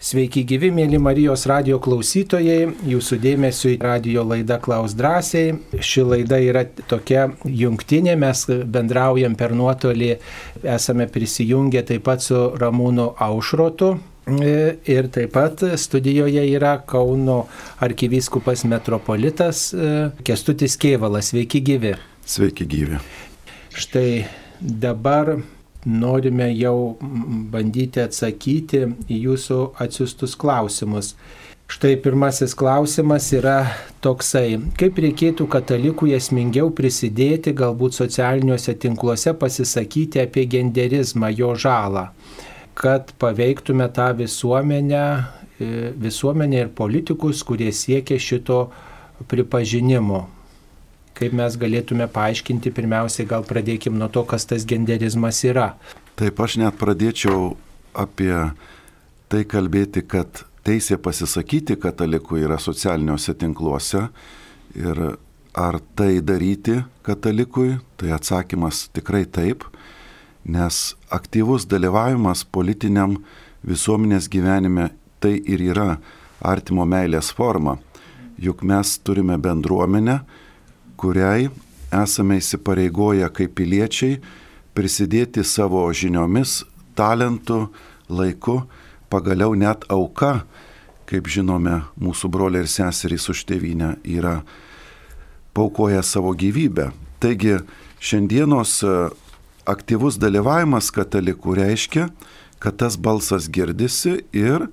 Sveiki gyvi, mėly Marijos radio klausytojai, jūsų dėmesio į radio laidą Klaus drąsiai. Ši laida yra tokia jungtinė, mes bendraujam per nuotolį, esame prisijungę taip pat su Ramūnu Aušrotu. Ir taip pat studijoje yra Kauno arkivyskupas metropolitas Kestutis Kievalas. Sveiki gyvi. Sveiki gyvi. Štai dabar norime jau bandyti atsakyti į jūsų atsiustus klausimus. Štai pirmasis klausimas yra toksai, kaip reikėtų katalikų esmingiau prisidėti, galbūt socialiniuose tinkluose pasisakyti apie genderizmą, jo žalą, kad paveiktume tą visuomenę, e, visuomenę ir politikus, kurie siekia šito pripažinimo kaip mes galėtume paaiškinti, pirmiausiai gal pradėkim nuo to, kas tas genderizmas yra. Taip aš net pradėčiau apie tai kalbėti, kad teisė pasisakyti katalikų yra socialiniuose tinkluose ir ar tai daryti katalikui, tai atsakymas tikrai taip, nes aktyvus dalyvavimas politiniam visuomenės gyvenime tai ir yra artimo meilės forma. Juk mes turime bendruomenę, kuriai esame įsipareigoję kaip piliečiai prisidėti savo žiniomis, talentu, laiku, pagaliau net auka, kaip žinome, mūsų broliai ir seserys už tėvynę yra paukoję savo gyvybę. Taigi šiandienos e, aktyvus dalyvavimas katalikų reiškia, kad tas balsas girdisi ir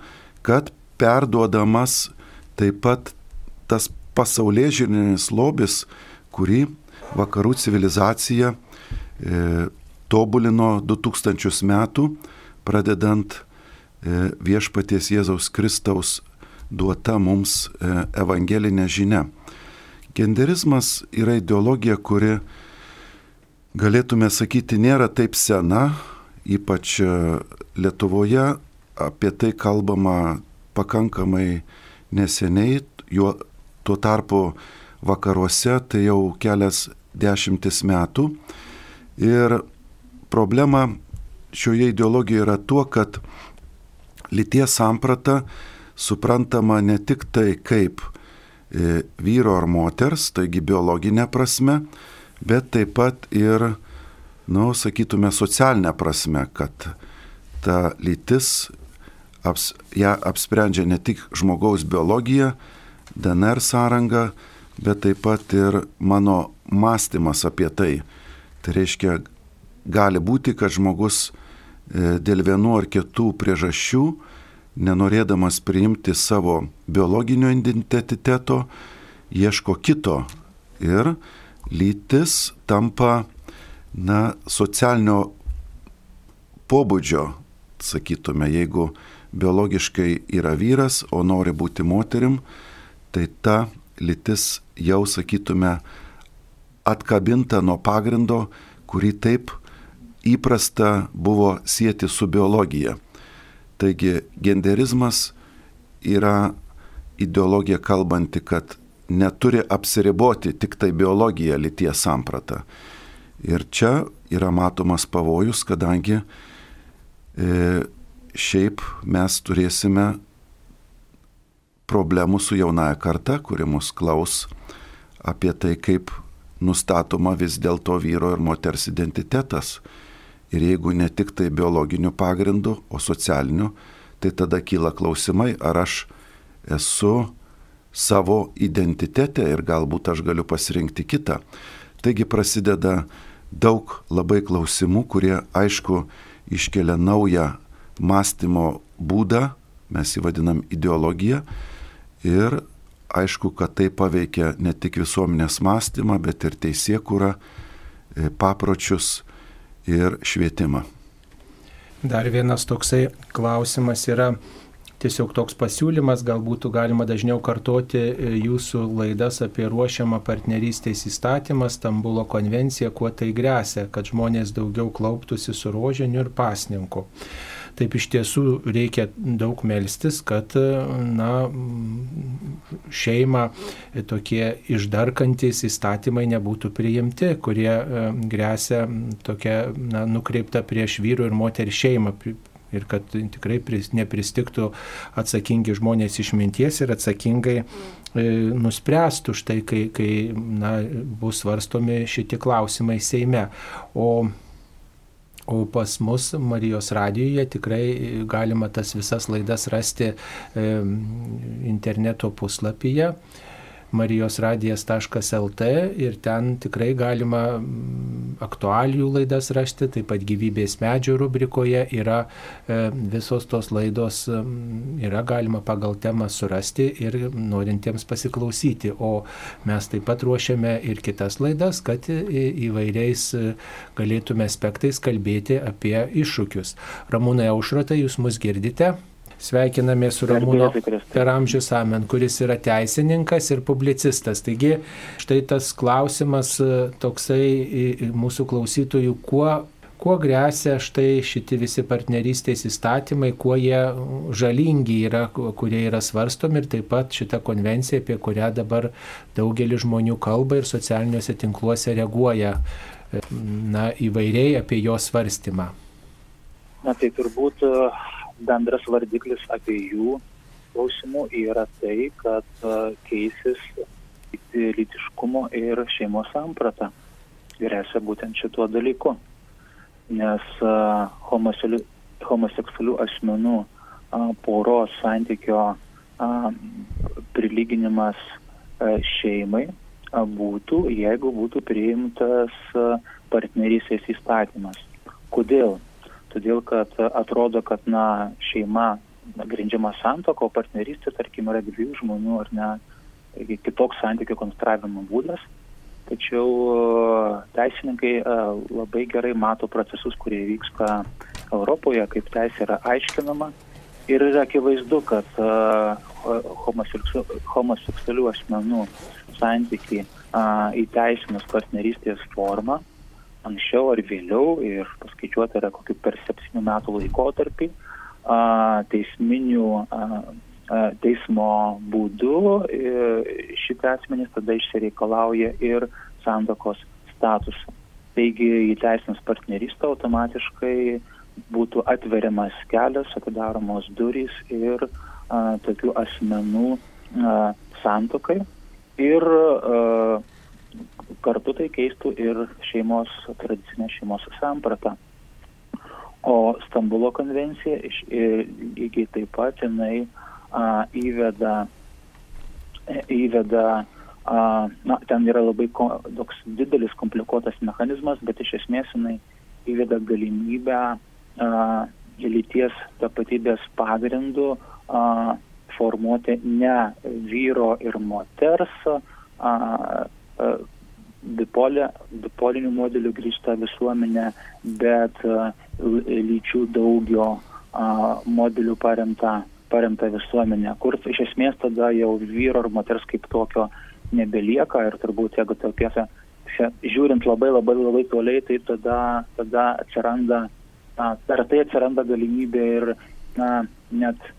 kad perduodamas taip pat tas pasaulyje žininis lobis, kurį vakarų civilizacija e, tobulino 2000 metų, pradedant e, viešpaties Jėzaus Kristaus duota mums e, evangelinė žinia. Genderizmas yra ideologija, kuri, galėtume sakyti, nėra taip sena, ypač e, Lietuvoje apie tai kalbama pakankamai neseniai, juo tuo tarpu vakaruose tai jau kelias dešimtis metų. Ir problema šioje ideologijoje yra tuo, kad lyties samprata suprantama ne tik tai kaip e, vyro ar moters, taigi biologinė prasme, bet taip pat ir, na, nu, sakytume, socialinė prasme, kad ta lytis aps, ją apsprendžia ne tik žmogaus biologija, DNR sąranga, bet taip pat ir mano mąstymas apie tai. Tai reiškia, gali būti, kad žmogus e, dėl vienų ar kitų priežasčių, nenorėdamas priimti savo biologinio identiteto, ieško kito. Ir lytis tampa, na, socialinio pobūdžio, sakytume, jeigu biologiškai yra vyras, o nori būti moterim, tai ta lytis jau, sakytume, atkabinta nuo pagrindo, kurį taip įprasta buvo sieti su biologija. Taigi genderizmas yra ideologija kalbanti, kad neturi apsiriboti tik tai biologija lyties samprata. Ir čia yra matomas pavojus, kadangi e, šiaip mes turėsime problemų su jaunaja karta, kuri mus klaus apie tai, kaip nustatoma vis dėlto vyro ir moters identitetas. Ir jeigu ne tik tai biologiniu pagrindu, o socialiniu, tai tada kyla klausimai, ar aš esu savo identitete ir galbūt aš galiu pasirinkti kitą. Taigi prasideda daug labai klausimų, kurie aišku iškelia naują mąstymo būdą, mes jį vadinam ideologiją, Ir aišku, kad tai paveikia ne tik visuomenės mąstymą, bet ir teisėkurą, e, papročius ir švietimą. Dar vienas toksai klausimas yra tiesiog toks pasiūlymas, gal būtų galima dažniau kartoti e, jūsų laidas apie ruošiamą partnerystės įstatymą, Stambulo konvenciją, kuo tai grėsia, kad žmonės daugiau klauptųsi su rožiniu ir pasninku. Taip iš tiesų reikia daug melstis, kad na, šeima tokie išdarkantis įstatymai nebūtų priimti, kurie e, grėsia tokia na, nukreipta prieš vyrų ir moterį šeimą ir kad tikrai nepristiktų atsakingi žmonės išminties ir atsakingai e, nuspręstų štai, kai, kai na, bus svarstomi šitie klausimai Seime. O O pas mus Marijos radijoje tikrai galima tas visas laidas rasti e, interneto puslapyje marijosradijas.lt ir ten tikrai galima mm, aktualijų laidas rasti, taip pat gyvybės medžio rubrikoje yra e, visos tos laidos, mm, yra galima pagal temą surasti ir norintiems pasiklausyti. O mes taip pat ruošiame ir kitas laidas, kad įvairiais e, galėtume aspektais kalbėti apie iššūkius. Ramūnai Aušratai, jūs mus girdite? Sveikiname su Ramūno per amžius Amen, kuris yra teisininkas ir publicistas. Taigi štai tas klausimas e, toksai mūsų klausytojų, kuo, kuo grėsia štai šitie visi partnerystės įstatymai, kuo jie žalingi yra, kurie yra svarstomi ir taip pat šita konvencija, apie kurią dabar daugelis žmonių kalba ir socialiniuose tinkluose reaguoja e, na, įvairiai apie jo svarstymą. Na tai turbūt bendras vardiklis abiejų klausimų yra tai, kad keisis lytiškumo ir šeimos samprata. Grėsia būtent šituo dalyku. Nes homoseksualių asmenų poros santykio prilyginimas šeimai būtų, jeigu būtų priimtas partnerysės įstatymas. Kodėl? Todėl kad atrodo, kad na, šeima grindžiama santoko, partnerystė, tarkim, yra dviejų žmonių ar ne kitoks santykių konstravimo būdas. Tačiau teisininkai labai gerai mato procesus, kurie vyksta Europoje, kaip teisė yra aiškinama. Ir yra akivaizdu, kad homoseksualių asmenų santykiai įteisinus partnerystės formą anksčiau ar vėliau ir paskaičiuota yra kokiu per septynių metų laikotarpį teisminių teismo būdu šitie asmenys tada išsireikalauja ir sandokos statusą. Taigi įteisinus partnerystę automatiškai būtų atveriamas kelias, atidaromos durys ir a, tokių asmenų a, santokai. Ir a, kartu tai keistų ir šeimos, tradicinę šeimos sampratą. O Stambulo konvencija lygiai taip pat jinai a, įveda, įveda a, na, ten yra labai ko, toks didelis komplikuotas mechanizmas, bet iš esmės jinai įveda galimybę a, lyties tapatybės pagrindų a, formuoti ne vyro ir moters a, a, bipolė, bipolinių modelių grįžta visuomenė, bet uh, lyčių daugio modelių paremta, paremta visuomenė, kur iš esmės tada jau vyro ar moters kaip tokio nebelieka ir turbūt jeigu tokiuose, žiūrint labai labai labai toliai, tai tada, tada atsiranda, na, per tai atsiranda galimybė ir na, net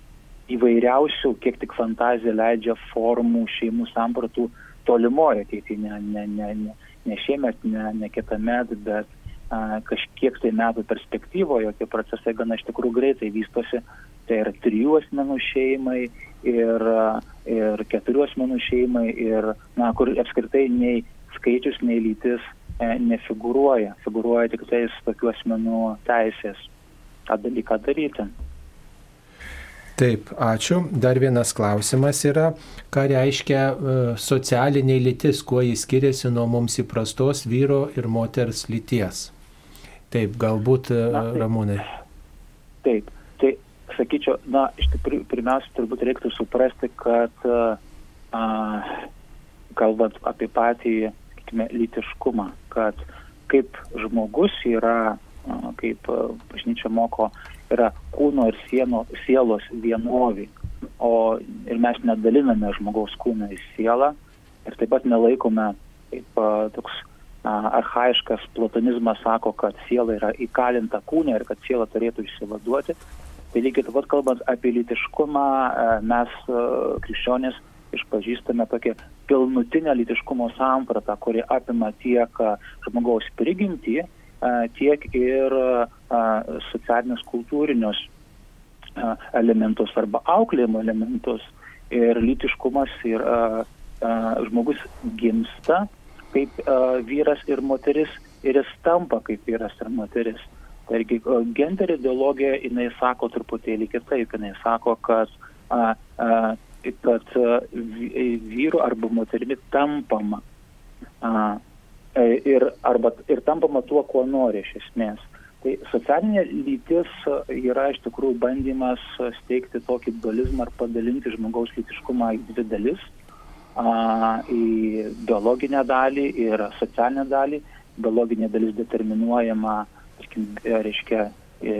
įvairiausių, kiek tik fantazija leidžia formų šeimų sampratų tolimoje ateityje, ne, ne, ne, ne, ne šiemet, ne, ne kitą metą, bet a, kažkiek tai metų perspektyvoje tie procesai gana iš tikrųjų greitai vystosi. Tai yra trijų asmenų šeimai ir, ir keturių asmenų šeimai, ir, na, kur apskritai nei skaičius, nei lytis e, nefigūruoja. Figūruoja tik tais tokių asmenų teisės tą dalyką daryti. Taip, ačiū. Dar vienas klausimas yra, ką reiškia e, socialiniai lytis, kuo jis skiriasi nuo mums įprastos vyro ir moters lyties. Taip, galbūt e, na, taip. Ramūnai. Taip, tai sakyčiau, na, iš tikrųjų, pirmiausia, turbūt reiktų suprasti, kad a, kalbant apie patį, sakykime, lytiškumą, kad kaip žmogus yra, a, kaip bažnyčia moko, yra kūno ir sieno, sielos vienovė. O ir mes nedaliname žmogaus kūną į sielą ir taip pat nelaikome, kaip toks a, arhaiškas platonizmas sako, kad siela yra įkalinta kūne ir kad siela turėtų išsivaduoti. Tai lygiai taip pat kalbant apie lytiškumą, mes krikščionys išpažįstame tokią pilnutinę lytiškumo sampratą, kuri apima tiek žmogaus prigimtį, tiek ir socialinius kultūrinius elementus arba auklėjimo elementus. Ir lytiškumas yra, žmogus gimsta kaip vyras ir moteris ir jis tampa kaip vyras ir moteris. Taigi gender ideologija, jinai sako truputėlį kitaip, jinai sako, kad, a, a, kad vyru arba moterimi tampama. A, ir, arba, ir tampama tuo, kuo nori iš esmės. Tai socialinė lytis yra iš tikrųjų bandymas steigti tokį dualizmą ar padalinti žmogaus lytiškumą į dvi dalis į biologinę dalį ir socialinę dalį. Biologinė dalis determinuojama, tarkim, reiškia, e,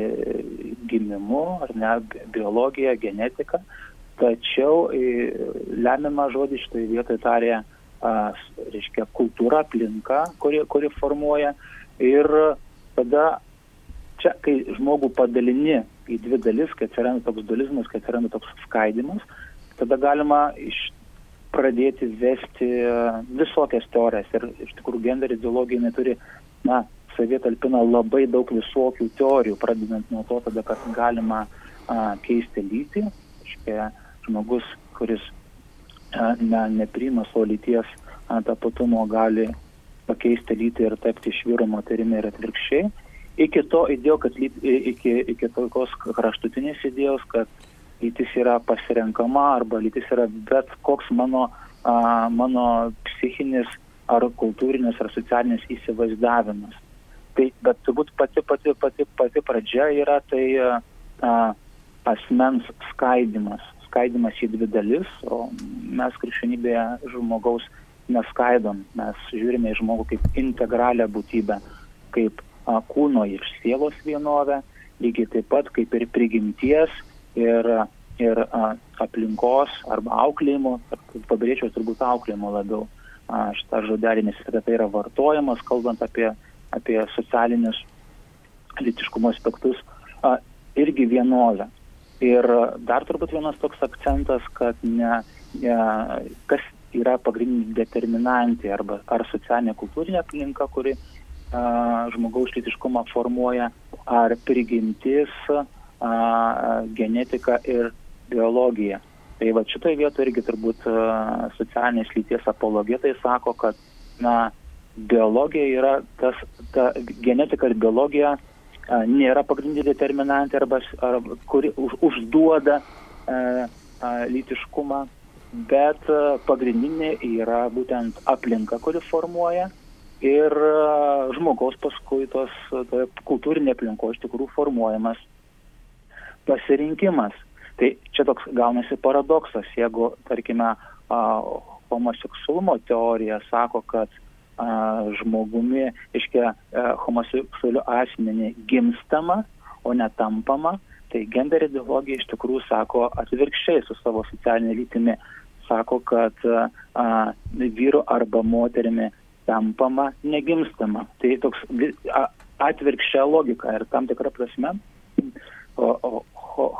gimimu, ar ne, biologija, genetika. Tačiau e, lemiamą žodį šitoje vietoje tarė, reiškia, kultūra, aplinka, kuri, kuri formuoja. Ir tada čia, kai žmogų padalini į dvi dalis, kai atsiranda toks dualizmas, kai atsiranda toks skaidimas, tada galima iš pradėti vesti visokias teorijas. Ir iš tikrųjų gender ideologija neturi, na, savie talpina labai daug visokių teorijų, pradedant nuo to tada, kad galima a, keisti lytį. Iškia, žmogus, kuris ne, neprima savo lyties tapatumo, gali pakeisti lytį ir tapti iš vyro moterimi ir atvirkščiai. Iki to idėjo, kad iki, iki tokios kraštutinės idėjos, kad lytis yra pasirenkama arba lytis yra bet koks mano, a, mano psichinis ar kultūrinis ar socialinis įsivaizdavimas. Tai, bet turbūt pati, pati, pati, pati pradžia yra tai a, asmens skaidimas, skaidimas į dvi dalis, o mes krikščionybėje žmogaus neskaidom, mes žiūrime į žmogų kaip integralią būtybę, kaip a, kūno ir sielos vienovę, lygiai taip pat kaip ir prigimties ir, ir a, aplinkos arba auklėjimo, pabrėžiau turbūt auklėjimo labiau a, šitą žodelį, nes tai yra vartojamas, kalbant apie, apie socialinius litiškumo aspektus, a, irgi vienovė. Ir dar turbūt vienas toks akcentas, kad ne, ne, kas yra pagrindinė determinantė arba ar socialinė kultūrinė aplinka, kuri a, žmogaus litiškumą formuoja, ar prigimtis, a, genetika ir biologija. Tai va šitoje vietoje irgi turbūt a, socialinės lyties apologetai sako, kad na, biologija yra tas, ta genetika ir biologija a, nėra pagrindinė determinantė arba, arba kuri už, užduoda a, a, lytiškumą, bet a, pagrindinė yra būtent aplinka, kuri formuoja ir a, žmogaus paskui tos kultūrinė aplinko iš tikrųjų formuojamas pasirinkimas. Tai čia toks gaunasi paradoksas, jeigu, tarkime, a, homoseksualumo teorija sako, kad žmogumi, iškia, homoseksualiu asmenį gimstama, o netampama, tai gender ideologija iš tikrųjų sako atvirkščiai su savo socialinė lytimi, sako, kad a, vyru arba moterimi tampama, negimstama. Tai toks a, atvirkščia logika ir tam tikrą prasme o, o,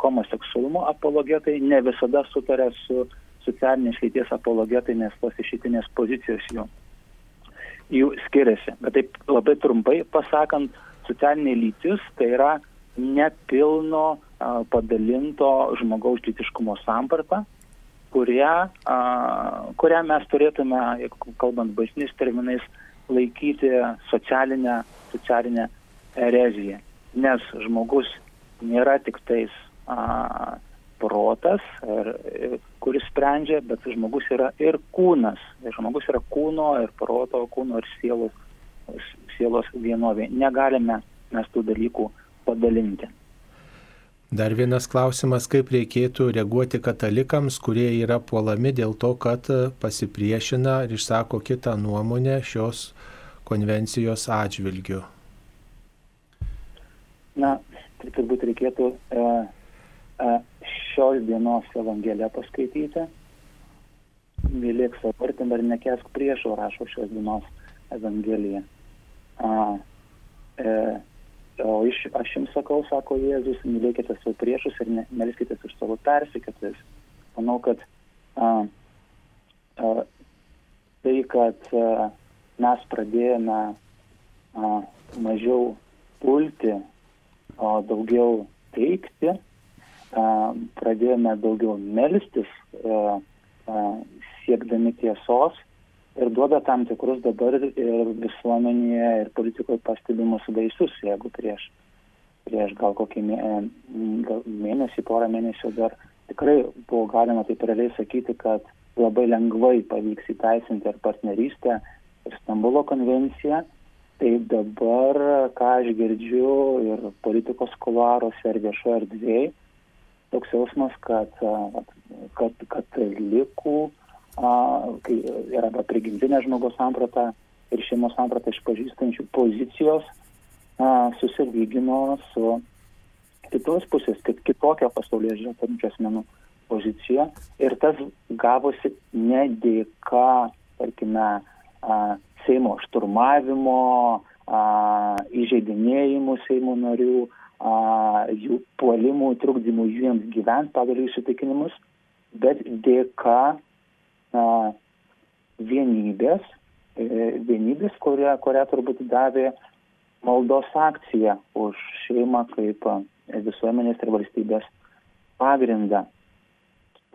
homoseksualumo apologetai ne visada sutarė su socialinės lyties apologetai, nes tos išeitinės pozicijos jų, jų skiriasi. Bet taip labai trumpai pasakant, socialinė lytis tai yra nepilno a, padalinto žmogaus lytiškumo samprata, kurią, a, kurią mes turėtume, jeigu kalbant baisniais terminais, laikyti socialinę, socialinę ereziją. Nes žmogus nėra tik tais a, protas, ir, kuris sprendžia, bet žmogus yra ir kūnas. Ir žmogus yra kūno ir proto, kūno ir sielos, sielos vienovė. Negalime mes tų dalykų padalinti. Dar vienas klausimas, kaip reikėtų reaguoti katalikams, kurie yra puolami dėl to, kad pasipriešina ir išsako kitą nuomonę šios konvencijos atžvilgiu. Na, tai turbūt reikėtų e, šios dienos Evangeliją paskaityti. Mylėk savo artimą ir nekesk priešo, rašo šios dienos Evangelija. A, e, o iš, aš jums sakau, sako Jėzus, mylėkite savo priešus ir melskite už savo persikėtojus. Manau, kad a, a, tai, kad a, mes pradėjome a, mažiau pulti, o daugiau teikti, pradėjome daugiau melstis, siekdami tiesos ir duoda tam tikrus dabar ir visuomenėje, ir politikoje pastebimus vaisius, jeigu prieš, prieš gal kokį mėnesį, porą mėnesių dar tikrai buvo galima taip realiai sakyti, kad labai lengvai pavyks įteisinti ir partnerystę, ir Stambulo konvenciją. Tai dabar, ką aš girdžiu ir politikos kuluaruose, ir viešoje erdvėje, toks jausmas, kad, kad katalikų kai yra prigimtinė žmogaus samprata ir šeimos samprata išpažįstančių pozicijos susilygino su kitos pusės, kad kitokia pasaulyje žiūrė turinčių asmenų pozicija. Ir tas gavosi ne dėka, tarkime, Seimo šturmavimo, įžeidinėjimų Seimo narių, jų puolimų, trukdymų jiems gyventi pagal jų įsitikinimus, bet dėka na, vienybės, e, vienybės, kurią, kurią turbūt davė maldos akcija už šeimą kaip visuomenės ir valstybės pagrindą.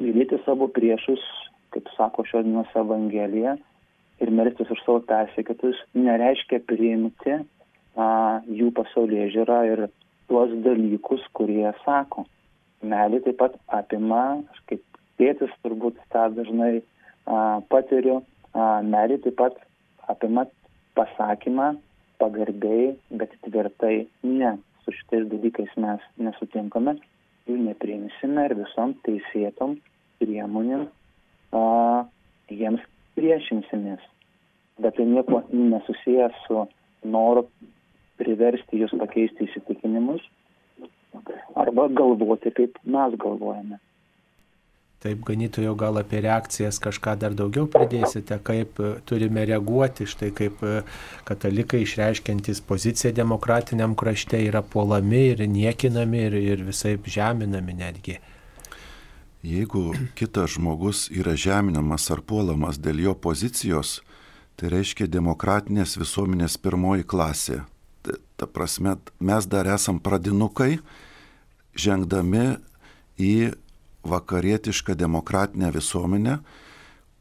Mylėti savo priešus, kaip sako šiandienos Evangelija, ir melstis už savo persekėtus nereiškia priimti a, jų pasaulyje žiūrą ir tuos dalykus, kurie sako. Melė taip pat apima, aš kaip tėtis turbūt tą dažnai patiriu, melį taip pat apima pasakymą pagarbiai, bet tvirtai ne. Su šitais dalykais mes nesutinkame, jų nepriimsime ir visom teisėtom priemonėm a, jiems priešinsimės. Bet tai nieko nesusijęs su noru priversti jūs pakeisti įsitikinimus arba galvoti, kaip mes galvojame. Taip, ganytojo gal apie reakcijas kažką dar daugiau pridėsite, kaip e, turime reaguoti, štai kaip e, katalikai išreiškiantis poziciją demokratiniam krašte yra puolami ir niekinami ir, ir visai žeminami netgi. Jeigu kitas žmogus yra žeminamas ar puolamas dėl jo pozicijos, tai reiškia demokratinės visuomenės pirmoji klasė. Ta, prasme, mes dar esam pradinukai, žengdami į vakarietišką demokratinę visuomenę,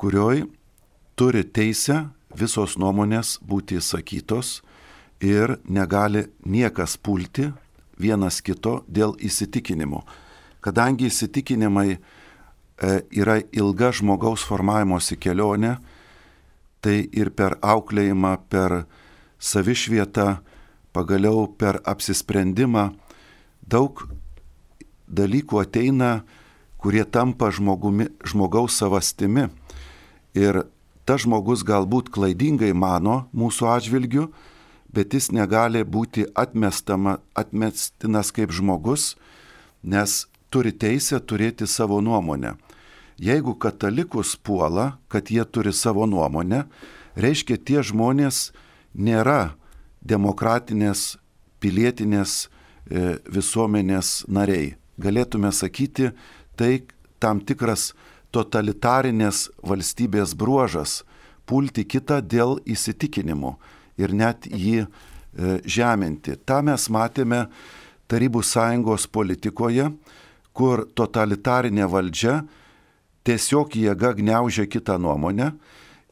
kurioj turi teisę visos nuomonės būti įsakytos ir negali niekas pulti vienas kito dėl įsitikinimų. Kadangi įsitikinimai e, yra ilga žmogaus formavimosi kelionė, tai ir per auklėjimą, per savišvietą, pagaliau per apsisprendimą daug dalykų ateina kurie tampa žmogumi, žmogaus savastimi. Ir tas žmogus galbūt klaidingai mano mūsų atžvilgiu, bet jis negali būti atmestama, atmestinas kaip žmogus, nes turi teisę turėti savo nuomonę. Jeigu katalikus puola, kad jie turi savo nuomonę, reiškia tie žmonės nėra demokratinės, pilietinės e, visuomenės nariai. Galėtume sakyti, tai tam tikras totalitarinės valstybės bruožas - pulti kitą dėl įsitikinimų ir net jį e, žeminti. Ta mes matėme Tarybų sąjungos politikoje, kur totalitarinė valdžia tiesiog jėga gniaužė kitą nuomonę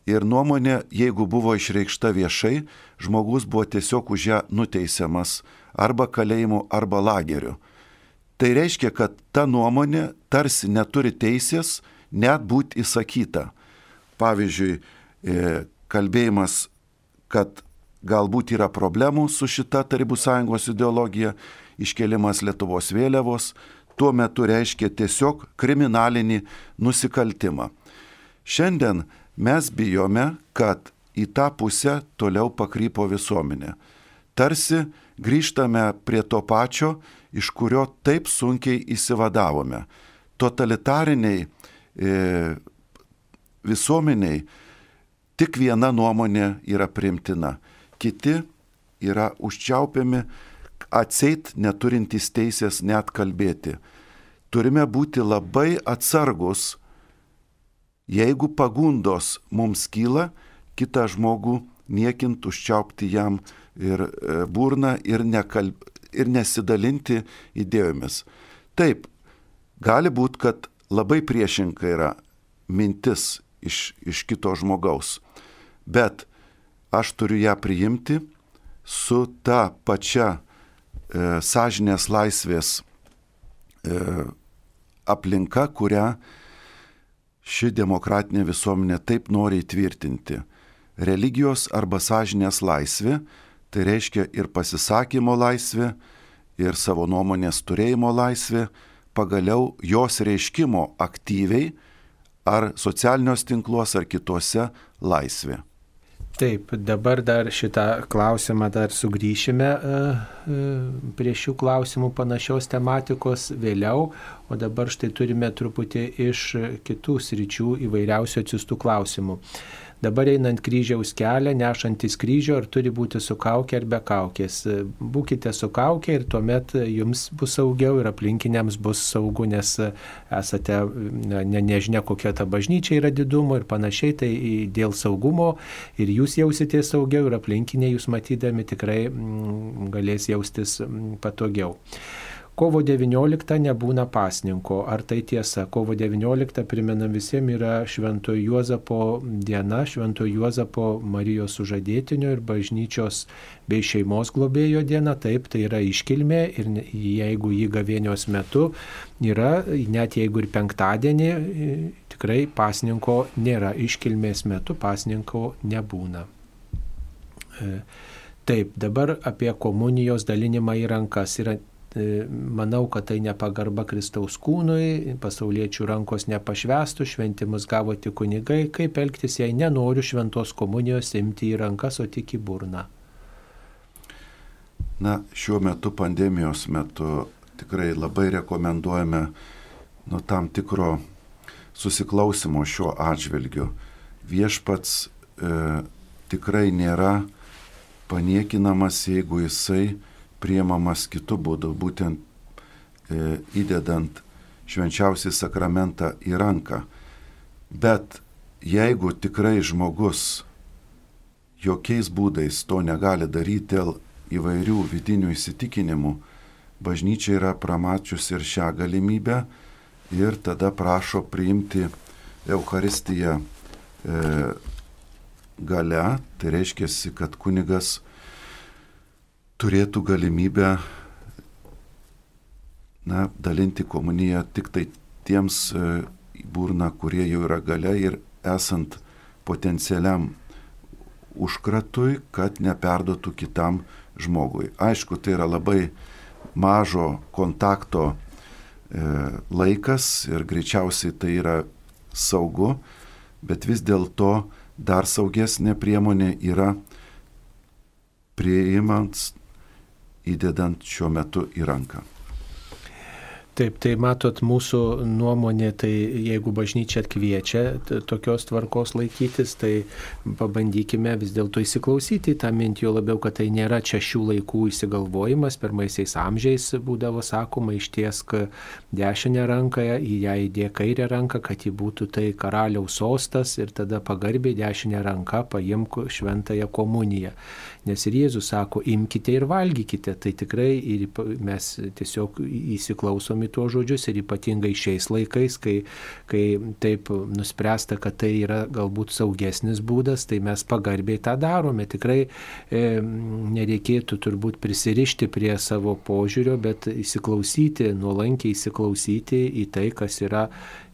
ir nuomonė, jeigu buvo išreikšta viešai, žmogus buvo tiesiog už ją nuteisiamas arba kalėjimu, arba lageriu. Tai reiškia, kad ta nuomonė tarsi neturi teisės net būti įsakyta. Pavyzdžiui, e, kalbėjimas, kad galbūt yra problemų su šita Tarybų sąjungos ideologija, iškelimas Lietuvos vėliavos, tuo metu reiškia tiesiog kriminalinį nusikaltimą. Šiandien mes bijome, kad į tą pusę toliau pakrypo visuomenė. Tarsi grįžtame prie to pačio, iš kurio taip sunkiai įsivadavome. Totalitariniai e, visuomeniai tik viena nuomonė yra primtina, kiti yra užčiaupiami, atseit neturintys teisės net kalbėti. Turime būti labai atsargus, jeigu pagundos mums kyla, kitą žmogų niekint užčiaupti jam ir burną ir, nekalb, ir nesidalinti idėjomis. Taip, Gali būti, kad labai priešinga yra mintis iš, iš kito žmogaus, bet aš turiu ją priimti su ta pačia e, sąžinės laisvės e, aplinka, kurią ši demokratinė visuomenė taip nori įtvirtinti. Religijos arba sąžinės laisvė tai reiškia ir pasisakymo laisvė, ir savo nuomonės turėjimo laisvė, pagaliau jos reiškimo aktyviai ar socialiniuose tinkluose ar kituose laisvė. Taip, dabar dar šitą klausimą dar sugrįšime e, e, prie šių klausimų panašios tematikos vėliau, o dabar štai turime truputį iš kitų sričių įvairiausių atsistų klausimų. Dabar einant kryžiaus kelią, nešantis kryžio, ar turi būti su kaukė ar be kaukės. Būkite su kaukė ir tuomet jums bus saugiau ir aplinkiniams bus saugu, nes esate ne, nežinia, kokia ta bažnyčia yra didumo ir panašiai, tai dėl saugumo ir jūs jausitės saugiau ir aplinkiniai jūs matydami tikrai mm, galės jaustis mm, patogiau. Kovo 19 nebūna pasninko. Ar tai tiesa? Kovo 19, primenam visiems, yra Šventojo Juozapo diena, Šventojo Juozapo Marijos sužadėtinio ir bažnyčios bei šeimos globėjo diena. Taip, tai yra iškilmė ir jeigu jį gavėnios metu yra, net jeigu ir penktadienį, tikrai pasninko nėra. Iškilmės metu pasninko nebūna. E, taip, dabar apie komunijos dalinimą į rankas yra manau, kad tai nepagarba Kristaus kūnui, pasauliečių rankos nepašvestų, šventimus gavo tik kunigai, kaip elgtis, jei nenoriu šventos komunijos imti į rankas, o tik į burną. Na, šiuo metu, pandemijos metu, tikrai labai rekomenduojame nu, tam tikro susiklausimo šiuo atžvilgiu. Viešpats e, tikrai nėra paniekinamas, jeigu jisai priemamas kitų būdų, būtent e, įdedant švenčiausią sakramentą į ranką. Bet jeigu tikrai žmogus jokiais būdais to negali daryti dėl įvairių vidinių įsitikinimų, bažnyčia yra pramačius ir šią galimybę ir tada prašo priimti Euharistiją e, gale, tai reiškia, kad kunigas turėtų galimybę na, dalinti komuniją tik tai tiems e, į burną, kurie jau yra gale ir esant potencialiam užkratui, kad neperdotų kitam žmogui. Aišku, tai yra labai mažo kontakto e, laikas ir greičiausiai tai yra saugu, bet vis dėlto dar saugesnė priemonė yra priimant įdedant šiuo metu į ranką. Taip, tai matot, mūsų nuomonė, tai jeigu bažnyčia kviečia tokios tvarkos laikytis, tai pabandykime vis dėlto įsiklausyti tą mintį, jo labiau, kad tai nėra čia šių laikų įsigalvojimas, pirmaisiais amžiais būdavo sakoma, ištiesk dešinę ranką, į ją įdėk kairę ranką, kad ji būtų tai karaliaus sostas ir tada pagarbiai dešinę ranką paimk šventąją komuniją. Nes ir Jėzus sako, imkite ir valgykite, tai tikrai ir mes tiesiog įsiklausom į tuos žodžius ir ypatingai šiais laikais, kai, kai taip nuspręsta, kad tai yra galbūt saugesnis būdas, tai mes pagarbiai tą darome. Tikrai e, nereikėtų turbūt prisirišti prie savo požiūrio, bet įsiklausyti, nuolankiai įsiklausyti į tai, kas yra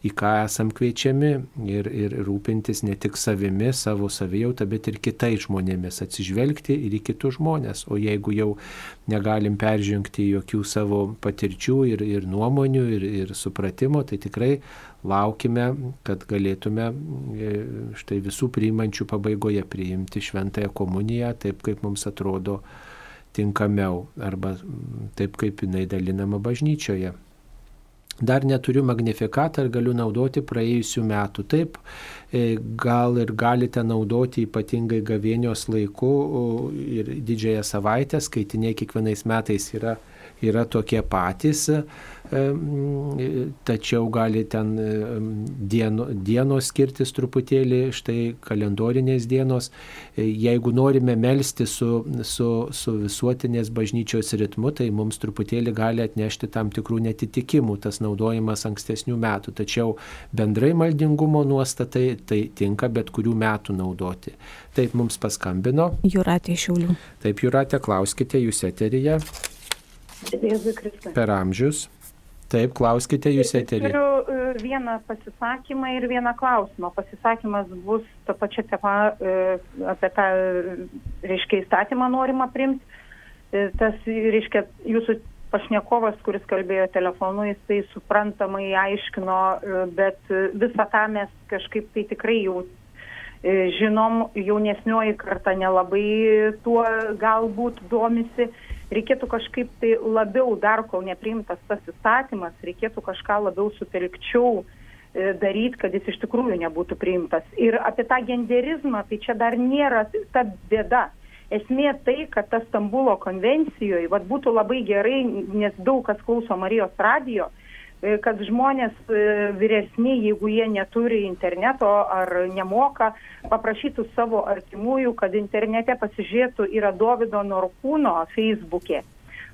į ką esam kviečiami ir, ir rūpintis ne tik savimi, savo savijautą, bet ir kitais žmonėmis, atsižvelgti ir į kitus žmonės. O jeigu jau negalim peržengti jokių savo patirčių ir, ir nuomonių ir, ir supratimo, tai tikrai laukime, kad galėtume e, štai visų priimančių pabaigoje priimti šventąją komuniją taip, kaip mums atrodo tinkamiau arba taip, kaip jinai dalinama bažnyčioje. Dar neturiu magnifikatą ir galiu naudoti praėjusių metų. Taip, e, gal ir galite naudoti ypatingai gavėnios laiku ir didžiąją savaitę, skaitiniai kiekvienais metais yra yra tokie patys tačiau gali ten dieno, dienos skirtis truputėlį, štai kalendorinės dienos. Jeigu norime melstį su, su, su visuotinės bažnyčios ritmu, tai mums truputėlį gali atnešti tam tikrų netitikimų tas naudojimas ankstesnių metų. Tačiau bendrai maldingumo nuostatai tai tinka bet kurių metų naudoti. Taip mums paskambino. Juratė Šiaulių. Taip, Juratė, klauskite jūs eteryje. Per amžius. Taip, klauskite jūs eterį. Turiu e, vieną pasisakymą ir vieną klausimą. Pasisakymas bus ta pačia tema, e, apie tą, reiškia, įstatymą norima primti. E, tas, reiškia, jūsų pašnekovas, kuris kalbėjo telefonu, jisai suprantamai aiškino, bet visą tą mes kažkaip tai tikrai jau žinom, jaunesnioji karta nelabai tuo galbūt domisi reikėtų kažkaip tai labiau dar kol nepriimtas tas įstatymas, reikėtų kažką labiau sutelkčiau e, daryti, kad jis iš tikrųjų nebūtų priimtas. Ir apie tą genderizmą, tai čia dar nėra ta bėda. Esmė tai, kad ta Stambulo konvencijoje, vad būtų labai gerai, nes daug kas klauso Marijos radijo, kad žmonės e, vyresni, jeigu jie neturi interneto ar nemoka, paprašytų savo artimųjų, kad internete pasižiūrėtų yra Davido Norkūno Facebook'e.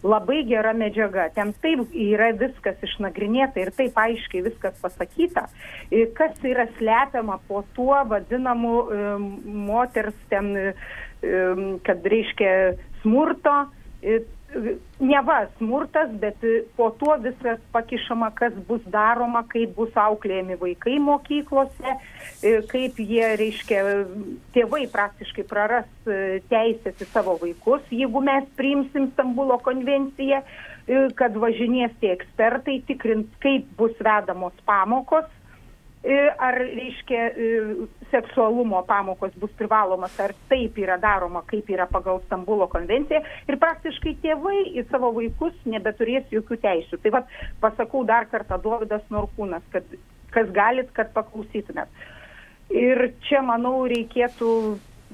Labai gera medžiaga, ten taip yra viskas išnagrinėta ir taip aiškiai viskas pasakyta, e, kas yra slepiama po tuo vadinamu moters ten, kad reiškia smurto neva smurtas, bet po tuo viskas pakišama, kas bus daroma, kaip bus auklėjami vaikai mokyklose, kaip jie, reiškia, tėvai praktiškai praras teisės į savo vaikus, jeigu mes priimsim Stambulo konvenciją, kad važinės tie ekspertai tikrint, kaip bus vedamos pamokos ar, reiškia, seksualumo pamokos bus privalomas, ar taip yra daroma, kaip yra pagal Stambulo konvenciją. Ir praktiškai tėvai į savo vaikus nebeturės jokių teisų. Tai vad pasakau dar kartą Dovydas Norkūnas, kad kas galit, kad paklausytumėt. Ir čia, manau, reikėtų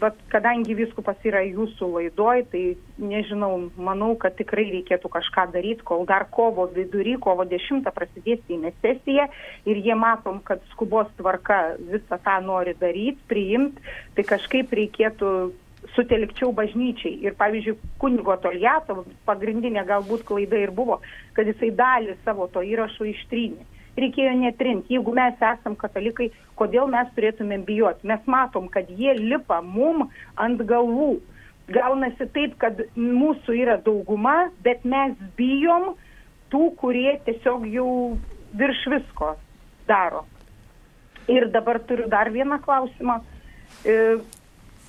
bet kadangi viskupas yra jūsų laidoj, tai nežinau, manau, kad tikrai reikėtų kažką daryti, kol dar kovo vidury, kovo 10 prasidės įmė sesija ir jie matom, kad skubos tvarka visą tą nori daryti, priimti, tai kažkaip reikėtų sutelkčiau bažnyčiai. Ir pavyzdžiui, kunigo Toliato pagrindinė galbūt klaida ir buvo, kad jisai dalį savo to įrašo ištrynė reikėjo netrinti. Jeigu mes esam katalikai, kodėl mes turėtumėm bijoti? Mes matom, kad jie lipa mum ant galvų. Gaunasi taip, kad mūsų yra dauguma, bet mes bijom tų, kurie tiesiog jau virš visko daro. Ir dabar turiu dar vieną klausimą. E,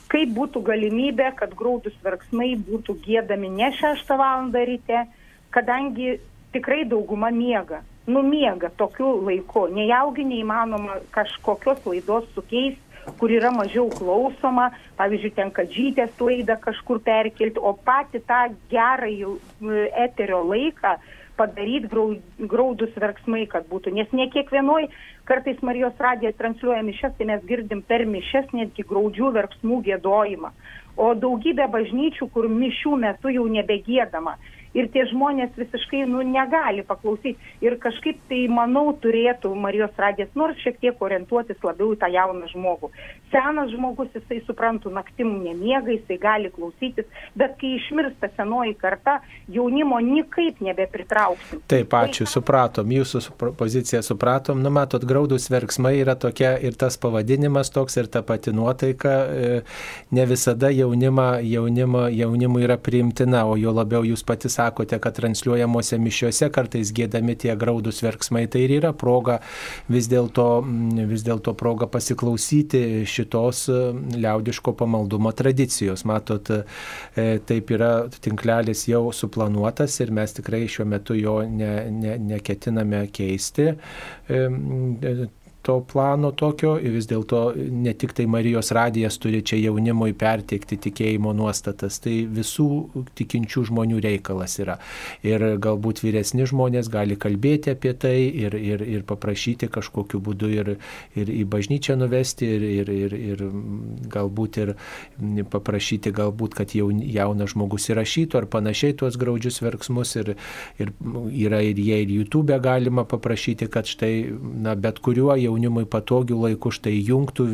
kaip būtų galimybė, kad graudus verksmai būtų gėdami ne 6 val. ryte, kadangi tikrai dauguma miega numiega tokiu laiku. Nejaugi neįmanoma kažkokios laidos sukeisti kur yra mažiau klausoma, pavyzdžiui, tenka žytės laidą kažkur perkelti, o pati tą gerą eterio laiką padaryti graudus verksmai, kad būtų. Nes ne kiekvienoj, kartais Marijos radija transliuoja mišes, tai mes girdim per mišes netgi graudžių verksmų gėdojimą. O daugybė bažnyčių, kur mišių metu jau nebegėdama ir tie žmonės visiškai nu, negali paklausyti. Ir kažkaip tai, manau, turėtų Marijos radijas nors šiek tiek orientuotis labiau į tą jauną žmogų. Senas žmogus, jisai suprantu, naktim nemiega, jisai gali klausytis, bet kai išmirsta senoji karta, jaunimo niekaip nebepritrauksim. Taip, ačiū, tai, supratom, jūsų poziciją supratom. Nu, matot, graudus verksmai yra tokia ir tas pavadinimas toks ir ta pati nuotaika. E, ne visada jaunimą, jaunimą, jaunimui yra priimtina, o jo labiau jūs patys sakote, kad transliuojamuose mišiuose kartais gėdami tie graudus verksmai, tai ir yra proga vis dėlto vis dėlto proga pasiklausyti šitos liaudiško pamaldumo tradicijos. Matot, e, taip yra tinklelis jau suplanuotas ir mes tikrai šiuo metu jo ne, ne, neketiname keisti. E, to plano tokio ir vis dėlto ne tik tai Marijos radijas turi čia jaunimui perteikti tikėjimo nuostatas, tai visų tikinčių žmonių reikalas yra. Ir galbūt vyresni žmonės gali kalbėti apie tai ir, ir, ir paprašyti kažkokiu būdu ir, ir į bažnyčią nuvesti ir, ir, ir, ir galbūt ir paprašyti galbūt, kad jaun, jaunas žmogus įrašytų ar panašiai tuos graudžius verksmus ir, ir yra ir jie ir YouTube galima paprašyti, kad štai na, bet kuriuo jaunimui patogiu laiku štai jungtų,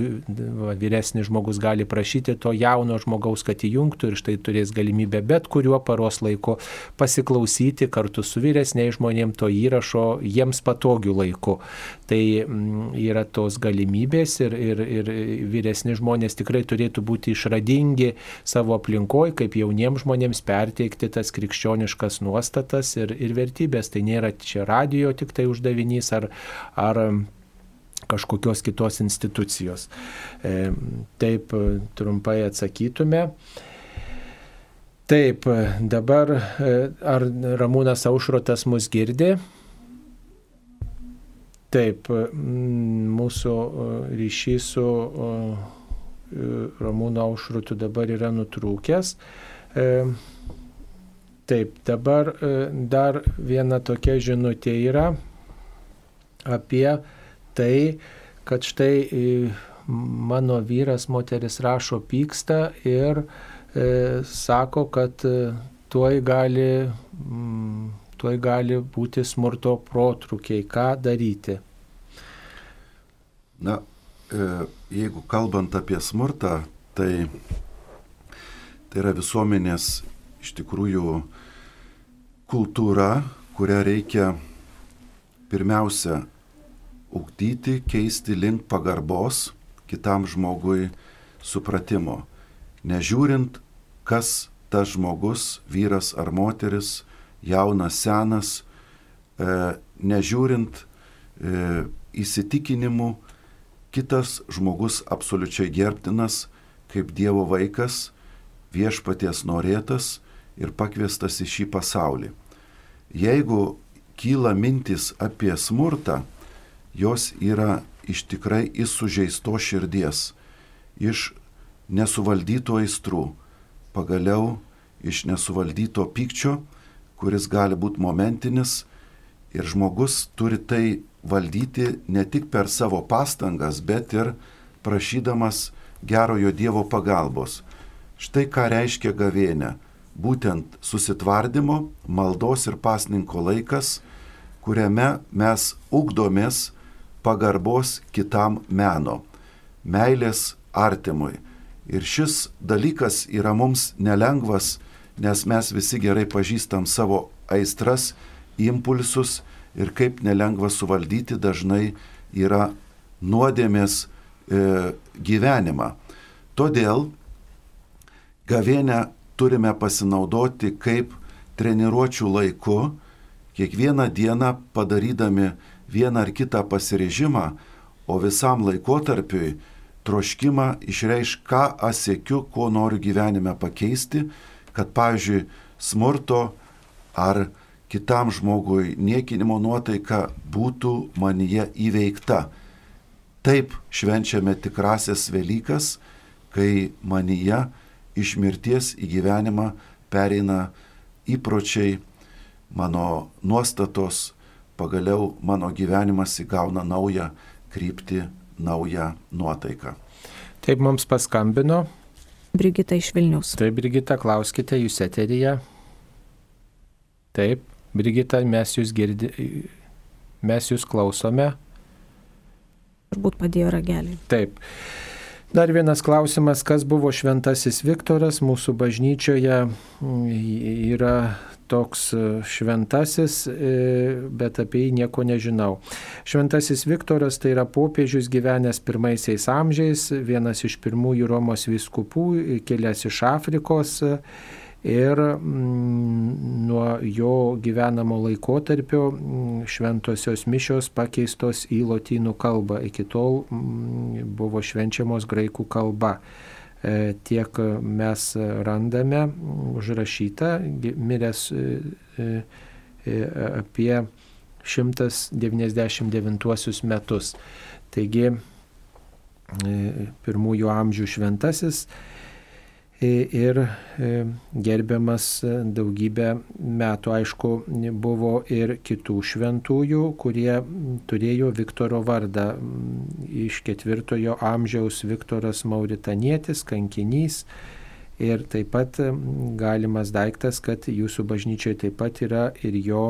vyresnis žmogus gali prašyti to jauno žmogaus, kad įjungtų ir štai turės galimybę bet kuriuo paros laiku pasiklausyti kartu su vyresniais žmonėms to įrašo jiems patogiu laiku. Tai mm, yra tos galimybės ir, ir, ir vyresni žmonės tikrai turėtų būti išradingi savo aplinkoje, kaip jauniems žmonėms perteikti tas krikščioniškas nuostatas ir, ir vertybės. Tai nėra čia radio tik tai uždavinys ar, ar kažkokios kitos institucijos. E, taip trumpai atsakytume. Taip, dabar e, ar Ramūnas Aušrotas mus girdi? Taip, mūsų e, ryšys su Ramūno Aušrotu dabar yra nutrūkęs. Taip, dabar dar viena tokia žinutė yra apie tai, kad štai e, mano vyras, moteris rašo pyksta ir e, sako, kad e, tuoj gali, mm, tuoj gali būti smurto protrukiai. Ką daryti? Na, e, jeigu kalbant apie smurtą, tai, tai yra visuomenės iš tikrųjų kultūra, kurią reikia pirmiausia ugdyti, keisti link pagarbos kitam žmogui supratimo. Nežiūrint, kas tas žmogus, vyras ar moteris, jaunas, senas, e, nežiūrint e, įsitikinimų, kitas žmogus absoliučiai gerbtinas kaip Dievo vaikas, viešpaties norėtas ir pakviestas į šį pasaulį. Jeigu kyla mintis apie smurtą, jos yra iš tikrai iš sužeisto širdies, iš nesuvaldytų aistrų, pagaliau iš nesuvaldyto pykčio, kuris gali būti momentinis ir žmogus turi tai valdyti ne tik per savo pastangas, bet ir prašydamas gerojo Dievo pagalbos. Štai ką reiškia gavėnė. Būtent susitvardymo, maldos ir pasninko laikas, kuriame mes ugdomės pagarbos kitam meno, meilės artimui. Ir šis dalykas yra mums nelengvas, nes mes visi gerai pažįstam savo aistras, impulsus ir kaip nelengva suvaldyti dažnai yra nuodėmės e, gyvenimą. Todėl gavėnę turime pasinaudoti kaip treniruočių laiku, kiekvieną dieną padarydami vieną ar kitą pasirežimą, o visam laikotarpiui troškimą išreiš, ką aš sėkiu, ko noriu gyvenime pakeisti, kad, pavyzdžiui, smurto ar kitam žmogui niekinimo nuotaika būtų manyje įveikta. Taip švenčiame tikrasias Velykas, kai manyje iš mirties į gyvenimą pereina įpročiai, mano nuostatos, pagaliau mano gyvenimas įgauna naują kryptį, naują nuotaiką. Taip mums paskambino. Brigita iš Vilnius. Taip, Brigita, klauskite jūs eteryje. Taip, Brigita, mes jūs girdime, mes jūs klausome. Turbūt padėjo ragelį. Taip. Dar vienas klausimas, kas buvo šventasis Viktoras mūsų bažnyčioje yra toks e, šventasis, e, bet apie jį nieko nežinau. Šventasis Viktoras tai yra popiežius gyvenęs pirmaisiais amžiais, vienas iš pirmųjų Romos viskupų, kilęs iš Afrikos ir mm, nuo jo gyvenamo laikotarpio mm, šventosios mišios pakeistos į lotynų kalbą. Iki tol mm, buvo švenčiamos graikų kalba. E, tiek mes randame užrašyta, miręs e, e, apie 199 metus. Taigi pirmųjų amžių šventasis ir gerbiamas daugybę metų. Aišku, buvo ir kitų šventųjų, kurie turėjo Viktoro vardą. Iš ketvirtojo amžiaus Viktoras Mauritanietis, kankinys. Ir taip pat galimas daiktas, kad jūsų bažnyčioje taip pat yra ir jo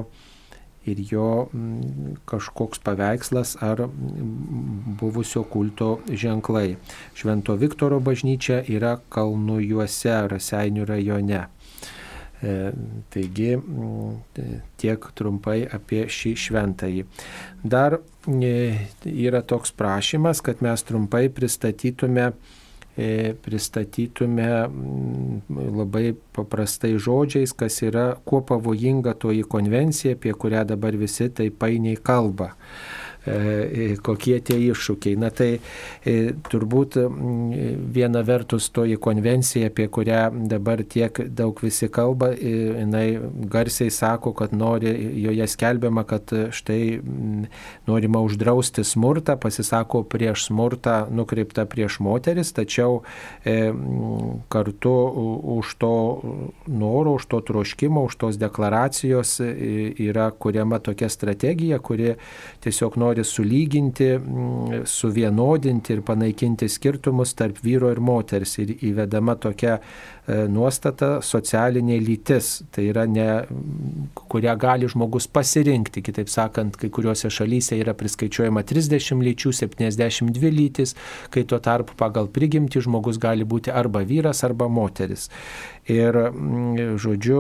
ir jo mm, kažkoks paveikslas ar mm, buvusio kulto ženklai. Švento Viktoro bažnyčia yra Kalnujuose, Raseinių rajone. E, taigi mm, tiek trumpai apie šį šventąjį. Dar e, yra toks prašymas, kad mes trumpai pristatytume pristatytume mm, labai paprastai žodžiais, kas yra, kuo pavojinga toji konvencija, apie kurią dabar visi taip painiai kalba. E, kokie tie iššūkiai. Na tai e, turbūt viena vertus toji konvencija, apie kurią dabar tiek daug visi kalba, jinai garsiai sako, kad nori, joje skelbiama, kad štai norima uždrausti smurtą, pasisako prieš smurtą nukreiptą prieš moteris, tačiau e, kartu už to noro, už to troškimo, už tos deklaracijos yra kuriama tokia strategija, kuri tiesiog nori nori sulyginti, mm, suvienodinti ir panaikinti skirtumus tarp vyro ir moters. Ir įvedama tokia nuostata socialinė lytis. Tai yra ne, kurią gali žmogus pasirinkti. Kitaip sakant, kai kuriuose šalyse yra priskaičiuojama 30 lyčių, 72 lytis, kai tuo tarpu pagal prigimtį žmogus gali būti arba vyras, arba moteris. Ir, mm, žodžiu,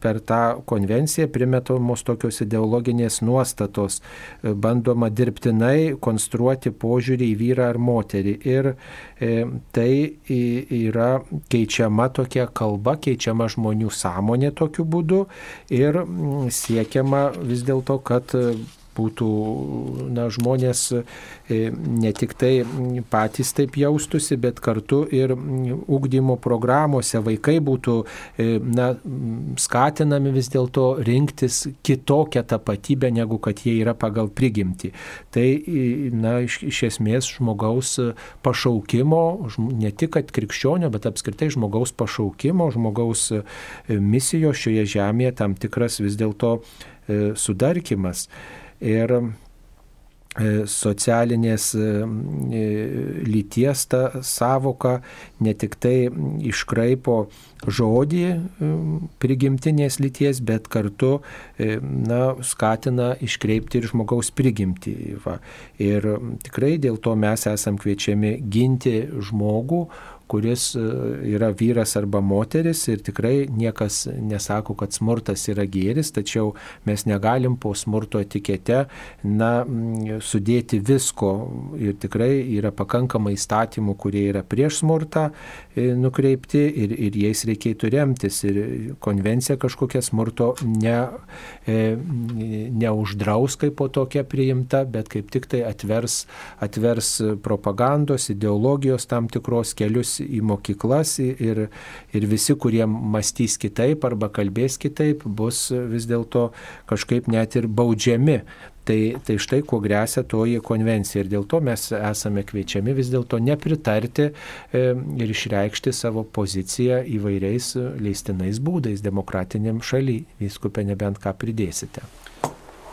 per tą konvenciją primetamos tokios ideologinės nuostatos, e, bandoma dirbtinai konstruoti požiūrį į vyrą ar moterį. Ir e, tai yra keičiama tokia kalba, keičiama žmonių sąmonė tokiu būdu ir mm, siekiama vis dėlto, kad būtų na, žmonės e, ne tik tai patys taip jaustusi, bet kartu ir ugdymo programuose vaikai būtų e, na, skatinami vis dėlto rinktis kitokią tapatybę, negu kad jie yra pagal prigimtį. Tai na, iš, iš esmės žmogaus pašaukimo, ne tik krikščionio, bet apskritai žmogaus pašaukimo, žmogaus e, misijos šioje žemėje tam tikras vis dėlto sudarkimas ir e, socialinės e, e, lyties ta savoka ne tik tai iškraipo žodį prigimtinės lyties, bet kartu na, skatina iškreipti ir žmogaus prigimtį. Va. Ir tikrai dėl to mes esam kviečiami ginti žmogų, kuris e, yra vyras arba moteris ir tikrai niekas nesako, kad smurtas yra gėris, tačiau mes negalim po smurto etikete na, sudėti visko. Ir tikrai yra pakankamai įstatymų, kurie yra prieš smurtą e, nukreipti ir, ir jais reikėtų remtis. Ir konvencija kažkokia smurto ne, e, neuždraus kaip po tokia priimta, bet kaip tik tai atvers, atvers propagandos, ideologijos tam tikros kelius į mokyklas ir, ir visi, kurie mąstys kitaip arba kalbės kitaip, bus vis dėlto kažkaip net ir baudžiami. Tai, tai štai kuo grėsia toji konvencija ir dėl to mes esame kviečiami vis dėlto nepritarti e, ir išreikšti savo poziciją įvairiais leistinais būdais demokratiniam šaly. Viskupė nebent ką pridėsite.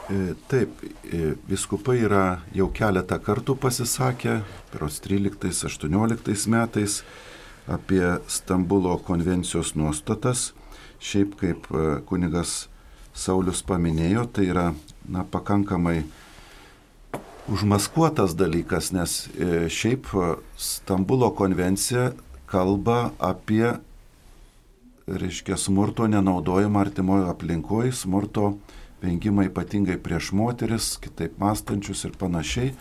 E, taip, e, viskupai yra jau keletą kartų pasisakę, peros 13-18 metais apie Stambulo konvencijos nuostatas. Šiaip kaip e, kunigas Saulis paminėjo, tai yra na, pakankamai užmaskuotas dalykas, nes šiaip Stambulo konvencija kalba apie, reiškia, smurto nenaudojimą artimojo aplinkoje, smurto vengimą ypatingai prieš moteris, kitaip mąstančius ir panašiai.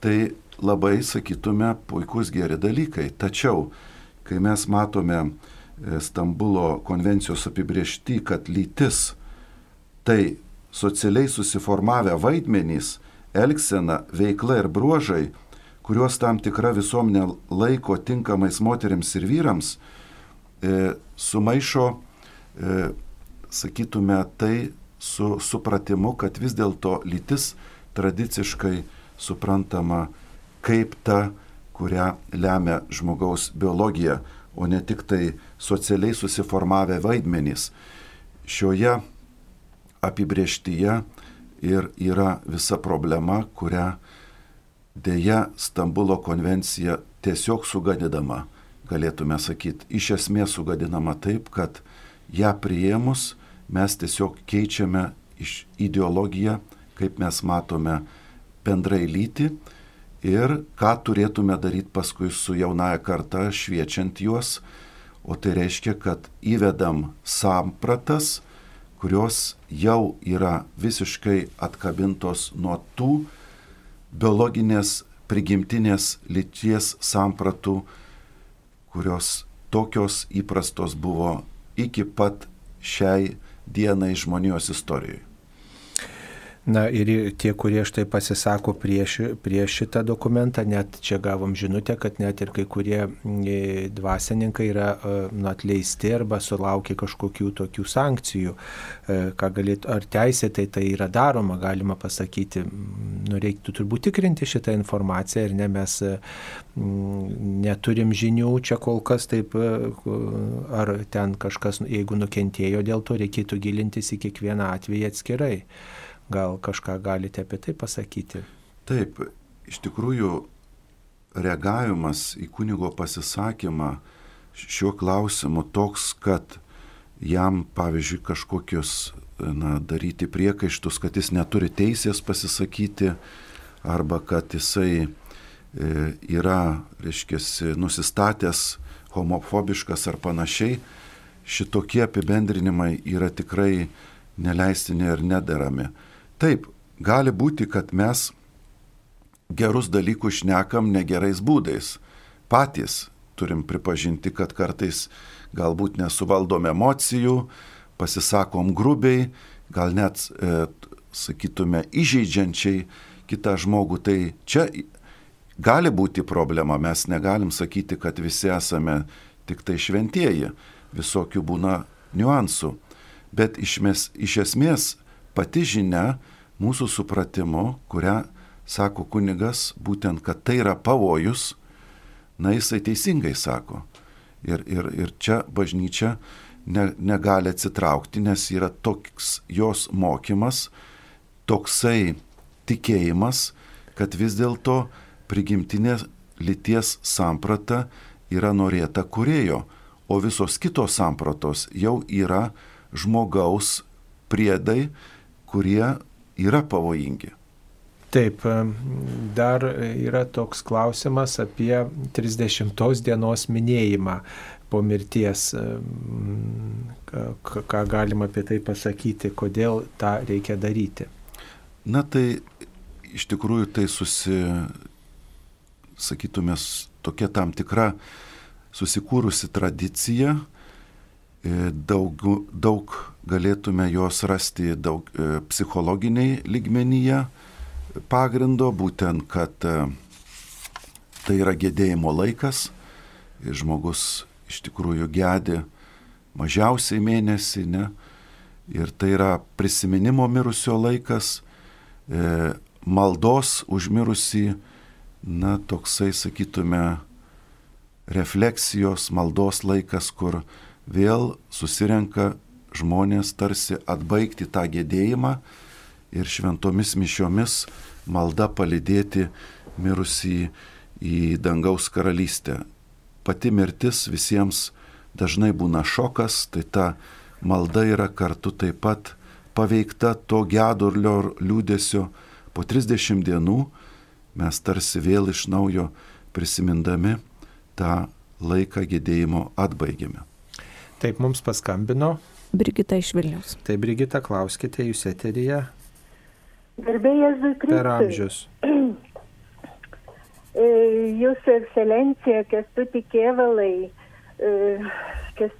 Tai labai, sakytume, puikus geri dalykai. Tačiau kai mes matome e, Stambulo konvencijos apibriešti, kad lytis tai socialiai susiformavę vaidmenys, elgsena, veikla ir bruožai, kuriuos tam tikra visuomenė laiko tinkamais moteriams ir vyrams, e, sumaišo, e, sakytume, tai su supratimu, kad vis dėlto lytis tradiciškai suprantama kaip ta, kurią lemia žmogaus biologija, o ne tik tai socialiai susiformavę vaidmenys. Šioje apibrieštyje ir yra visa problema, kurią dėja Stambulo konvencija tiesiog sugadinama, galėtume sakyti, iš esmės sugadinama taip, kad ją priėmus mes tiesiog keičiame iš ideologiją, kaip mes matome bendrai lyti ir ką turėtume daryti paskui su jaunaja karta, šviečiant juos, o tai reiškia, kad įvedam sampratas, kurios jau yra visiškai atkabintos nuo tų biologinės prigimtinės lyties sampratų, kurios tokios įprastos buvo iki pat šiai dienai žmonijos istorijoje. Na ir tie, kurie štai pasisako prieš, prieš šitą dokumentą, net čia gavom žinutę, kad net ir kai kurie e, dvasininkai yra e, nu, atleisti arba sulaukia kažkokių tokių sankcijų. E, ką galėtų, ar teisėtai tai yra daroma, galima pasakyti. Nu, reiktų turbūt tikrinti šitą informaciją ir ne mes neturim žinių čia kol kas taip, ar ten kažkas, jeigu nukentėjo dėl to, reikėtų gilintis į kiekvieną atvejį atskirai. Gal kažką galite apie tai pasakyti? Taip, iš tikrųjų reagavimas į kunigo pasisakymą šiuo klausimu toks, kad jam, pavyzdžiui, kažkokius na, daryti priekaištus, kad jis neturi teisės pasisakyti arba kad jisai e, yra, reiškia, nusistatęs homofobiškas ar panašiai, šitokie apibendrinimai yra tikrai neleistini ir nederami. Taip, gali būti, kad mes gerus dalykus šnekam negerais būdais. Patys turim pripažinti, kad kartais galbūt nesuvaldom emocijų, pasisakom grubiai, gal net, e, sakytume, įžeidžiančiai kitą žmogų. Tai čia gali būti problema, mes negalim sakyti, kad visi esame tik tai šventieji, visokių būna niuansų. Bet iš, mes, iš esmės pati žinia mūsų supratimu, kurią sako kunigas, būtent, kad tai yra pavojus, na jisai teisingai sako. Ir, ir, ir čia bažnyčia ne, negali atsitraukti, nes yra toks jos mokymas, toksai tikėjimas, kad vis dėlto prigimtinė lyties samprata yra norėta kurėjo, o visos kitos sampratos jau yra žmogaus priedai, kurie yra pavojingi. Taip, dar yra toks klausimas apie 30 dienos minėjimą po mirties. Ką galima apie tai pasakyti, kodėl tą reikia daryti? Na tai iš tikrųjų tai susi, sakytumės, tokia tam tikra susikūrusi tradicija, E, daug, daug galėtume jos rasti daug e, psichologiniai lygmenyje pagrindo, būtent, kad e, tai yra gedėjimo laikas žmogus iš tikrųjų gedi mažiausiai mėnesį, ne? Ir tai yra prisiminimo mirusio laikas, e, maldos užmirusi, na, toksai, sakytume, refleksijos, maldos laikas, kur vėl susirenka žmonės tarsi atbaigti tą gėdėjimą ir šventomis mišiomis malda palidėti mirusį į dangaus karalystę. Pati mirtis visiems dažnai būna šokas, tai ta malda yra kartu taip pat paveikta to gedurlio ir liūdėsio. Po 30 dienų mes tarsi vėl iš naujo prisimindami tą laiką gėdėjimo atbaigėme. Taip mums paskambino. Brigita iš Vilnius. Tai Brigita, klauskite jūs eteryje. Garbėjas Zukristus. Per amžius. E, jūsų ekscelencija, kestuti kėvalai, e, kes,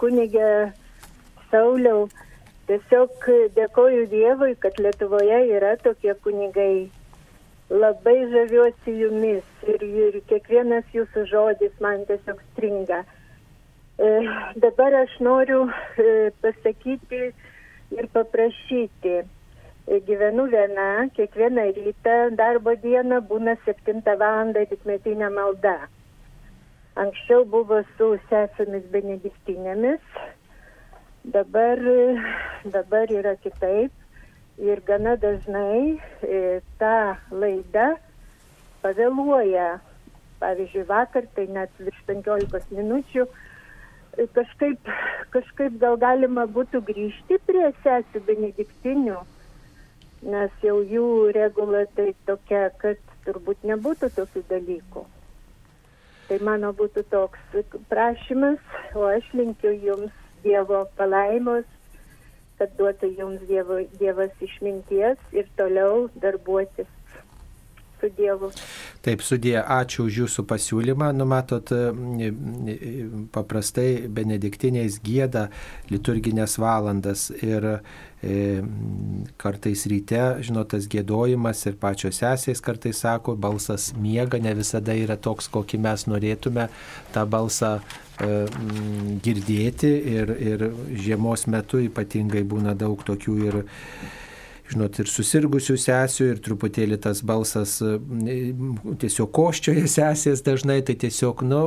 kunigė Sauliau, tiesiog dėkoju Dievui, kad Lietuvoje yra tokie kunigai. Labai žaviuosi jumis ir, ir kiekvienas jūsų žodis man tiesiog stringa. E, dabar aš noriu e, pasakyti ir paprašyti. Gyvenu viena, kiekvieną rytą darbo dieną būna 7 val. dikmetinė malda. Anksčiau buvo su sesėmis benediktinėmis, dabar, dabar yra kitaip. Ir gana dažnai e, ta laida pavėluoja. Pavyzdžiui, vakar tai net virš 15 minučių kažkaip, kažkaip gal galima būtų grįžti prie sesijų benediktinių, nes jau jų regula tai tokia, kad turbūt nebūtų tokių dalykų. Tai mano būtų toks prašymas, o aš linkiu jums Dievo palaimos, kad duotų jums dievo, Dievas išminties ir toliau darbuotis su Dievu. Taip, sudė, ačiū už jūsų pasiūlymą. Numatot, e, e, paprastai benediktiniais gėda liturginės valandas ir e, kartais ryte, žinot, tas gėdojimas ir pačios sesės kartais sako, balsas miega, ne visada yra toks, kokį mes norėtume tą balsą girdėti ir, ir žiemos metu ypatingai būna daug tokių ir žinot, ir susirgusių sesių, ir truputėlį tas balsas tiesiog koščioje sesės dažnai, tai tiesiog, nu,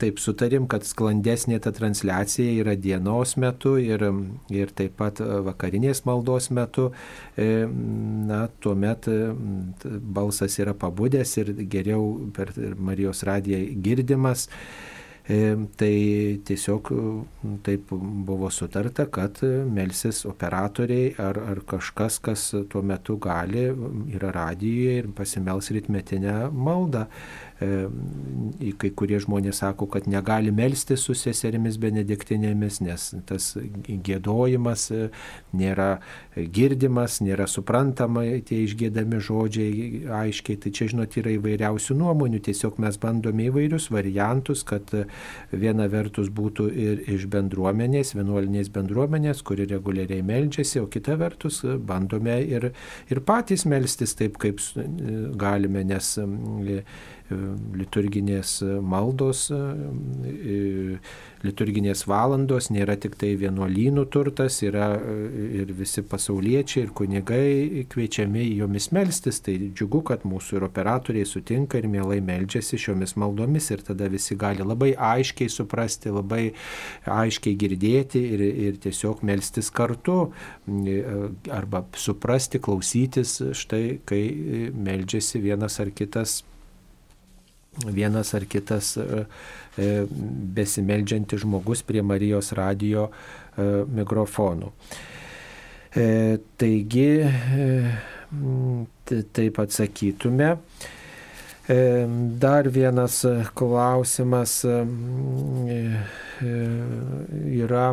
taip sutarim, kad sklandesnė ta transliacija yra dienos metu ir, ir taip pat vakarinės maldos metu, e, na, tuomet balsas yra pabudęs ir geriau per Marijos radiją girdimas. E, tai tiesiog taip buvo sutarta, kad melsis operatoriai ar, ar kažkas, kas tuo metu gali, yra radijoje ir pasimels ritmetinę maldą. E, kai kurie žmonės sako, kad negali melstis su seserimis benediktinėmis, nes tas gėdojimas e, nėra girdimas, nėra suprantama tie išgėdami žodžiai aiškiai. Tai čia, žinot, yra įvairiausių nuomonių, tiesiog mes bandome įvairius variantus, kad viena vertus būtų ir iš bendruomenės, vienuolinės bendruomenės, kuri reguliariai meldžiasi, o kita vertus bandome ir, ir patys melstis taip, kaip galime, nes liturginės maldos, liturginės valandos nėra tik tai vienuolynų turtas, yra ir visi pasauliečiai, ir kunigai kviečiami jomis melstis. Tai džiugu, kad mūsų ir operatoriai sutinka ir mielai meldžiasi šiomis maldomis ir tada visi gali labai aiškiai suprasti, labai aiškiai girdėti ir, ir tiesiog melstis kartu arba suprasti, klausytis štai, kai meldžiasi vienas ar kitas vienas ar kitas e, e, besimeldžiantis žmogus prie Marijos radio e, mikrofonų. Taigi, taip atsakytume. Dar vienas klausimas yra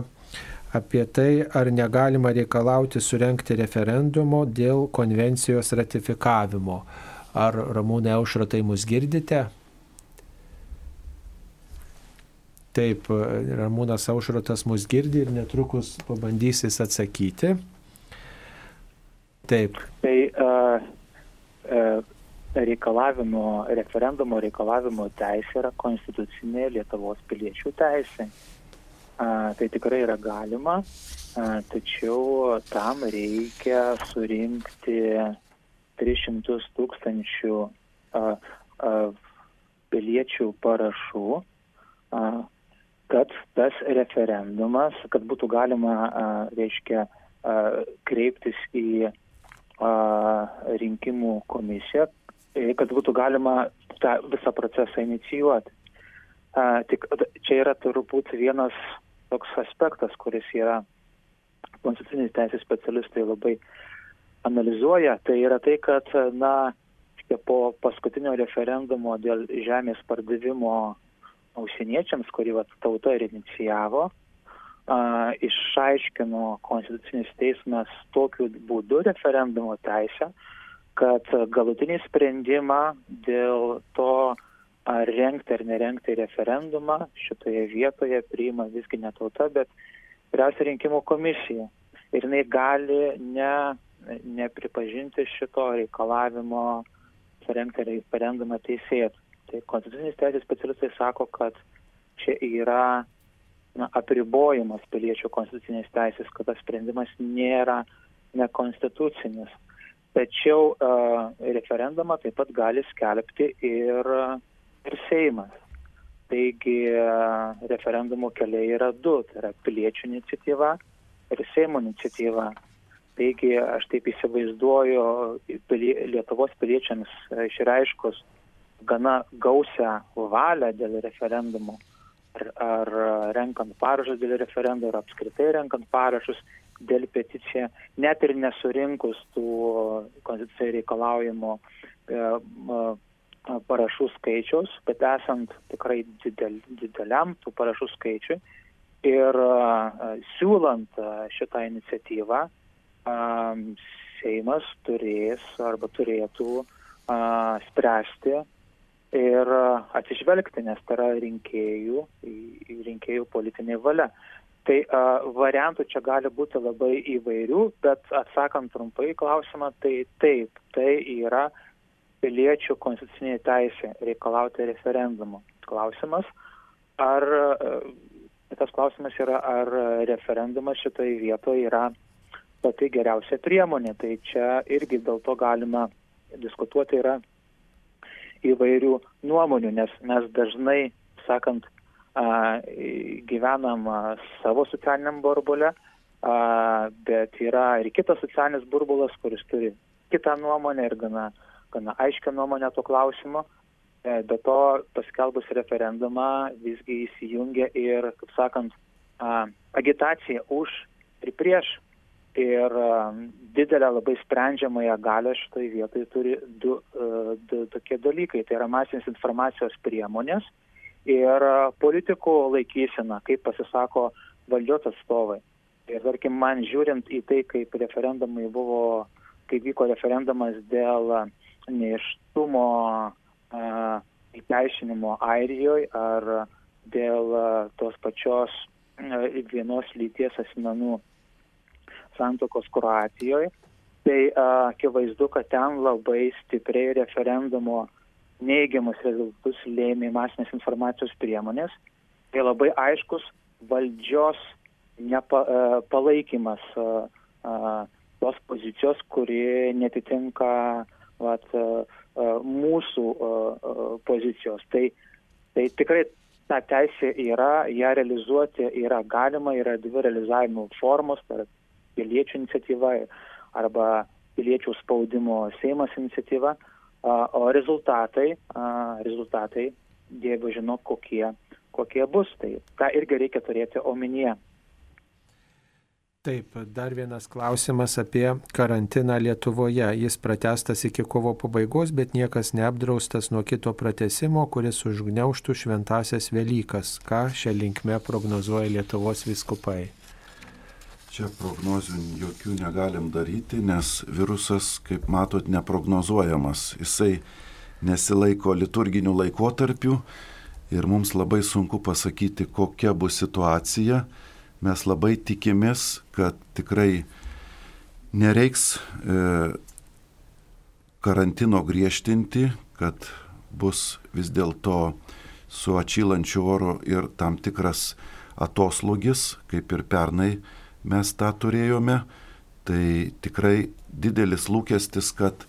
apie tai, ar negalima reikalauti surenkti referendumo dėl konvencijos ratifikavimo. Ar Ramūnai Aušratai mus girdite? Taip, Ramūnas Aušrotas mus girdi ir netrukus pabandys jis atsakyti. Taip. Tai uh, uh, reikalavimo, referendumo reikalavimo teisė yra konstitucinė Lietuvos piliečių teisė. Uh, tai tikrai yra galima, uh, tačiau tam reikia surinkti 300 tūkstančių uh, uh, piliečių parašų, uh, kad tas referendumas, kad būtų galima, reiškia, kreiptis į rinkimų komisiją, e, kad būtų galima tą visą procesą inicijuoti. Tik čia yra turbūt vienas toks aspektas, kuris yra konstitucinės teisės specialistai labai analizuoja, tai yra tai, kad, na, po paskutinio referendumo dėl žemės pardavimo užsieniečiams, kurį vat, tauta ir inicijavo, a, išaiškino Konstitucinis teismas tokiu būdu referendumo teisę, kad galutinį sprendimą dėl to, ar rengti ar nerengti referendumą šitoje vietoje priima visgi ne tauta, bet vyriausia rinkimų komisija. Ir jinai gali ne, nepripažinti šito reikalavimo surengti referendumą teisėtų. Tai konstitucinės teisės specialistai sako, kad čia yra na, apribojimas piliečių konstitucinės teisės, kad tas sprendimas nėra nekonstitucinis. Tačiau uh, referendumą taip pat gali skelbti ir, ir Seimas. Taigi uh, referendumo keliai yra du, tai yra piliečių iniciatyva ir Seimo iniciatyva. Taigi aš taip įsivaizduoju Lietuvos piliečiams išreiškus gana gausią valią dėl referendumo. Ar, ar renkant parašus dėl referendumo, ar apskritai renkant parašus dėl peticijų, net ir nesurinkus tų konstitucijai reikalaujimo e, parašų skaičiaus, bet esant tikrai didel, dideliam tų parašų skaičiui ir siūlant šitą iniciatyvą, Seimas turės arba turėtų spręsti ir atsižvelgti, nes tai yra rinkėjų, rinkėjų politinė valia. Tai a, variantų čia gali būti labai įvairių, bet atsakant trumpai klausimą, tai taip, tai yra piliečių konstitucinė teisė reikalauti referendumo. Klausimas, ar, tas klausimas yra, ar referendumas šitoje vietoje yra pati geriausia priemonė. Tai čia irgi dėl to galima diskutuoti yra įvairių nuomonių, nes mes dažnai, sakant, gyvenam savo socialiniam burbulė, bet yra ir kitas socialinis burbulas, kuris turi kitą nuomonę ir gana, gana aiškę nuomonę to klausimu. E, be to, paskelbus referendumą, visgi įsijungia ir, kaip sakant, agitacija už ir prieš ir um, didelę labai sprendžiamąją galę šitoj vietoj turi du, uh, du tokie dalykai. Tai yra masinės informacijos priemonės ir uh, politikų laikysena, kaip pasisako valdžios atstovai. Ir tarkim, man žiūrint į tai, kaip referendumai buvo, kaip vyko referendumas dėl uh, neištumo įteisinimo Airijoje ar dėl tos pačios vienos lyties asmenų santokos Kroatijoje, tai akivaizdu, kad ten labai stipriai referendumo neigiamus rezultatus lėmė masinės informacijos priemonės. Tai labai aiškus valdžios nepa, palaikymas tos pozicijos, kuri netitinka vat, mūsų pozicijos. Tai, tai tikrai ta teisė yra, ją realizuoti yra galima, yra dvi realizavimo formos, tai piliečių iniciatyva arba piliečių spaudimo Seimas iniciatyva, o rezultatai, rezultatai Dievas žino, kokie, kokie bus. Tai tą irgi reikia turėti omenyje. Taip, dar vienas klausimas apie karantiną Lietuvoje. Jis pratestas iki kovo pabaigos, bet niekas neapdraustas nuo kito pratesimo, kuris užgneuštų šventasias Velykas. Ką šią linkmę prognozuoja Lietuvos viskupai? Čia prognozių jokių negalim daryti, nes virusas, kaip matot, neprognozuojamas. Jisai nesilaiko liturginių laikotarpių ir mums labai sunku pasakyti, kokia bus situacija. Mes labai tikimės, kad tikrai nereiks e, karantino griežtinti, kad bus vis dėlto su atšylančiu oru ir tam tikras atoslūgis, kaip ir pernai mes tą turėjome, tai tikrai didelis lūkestis, kad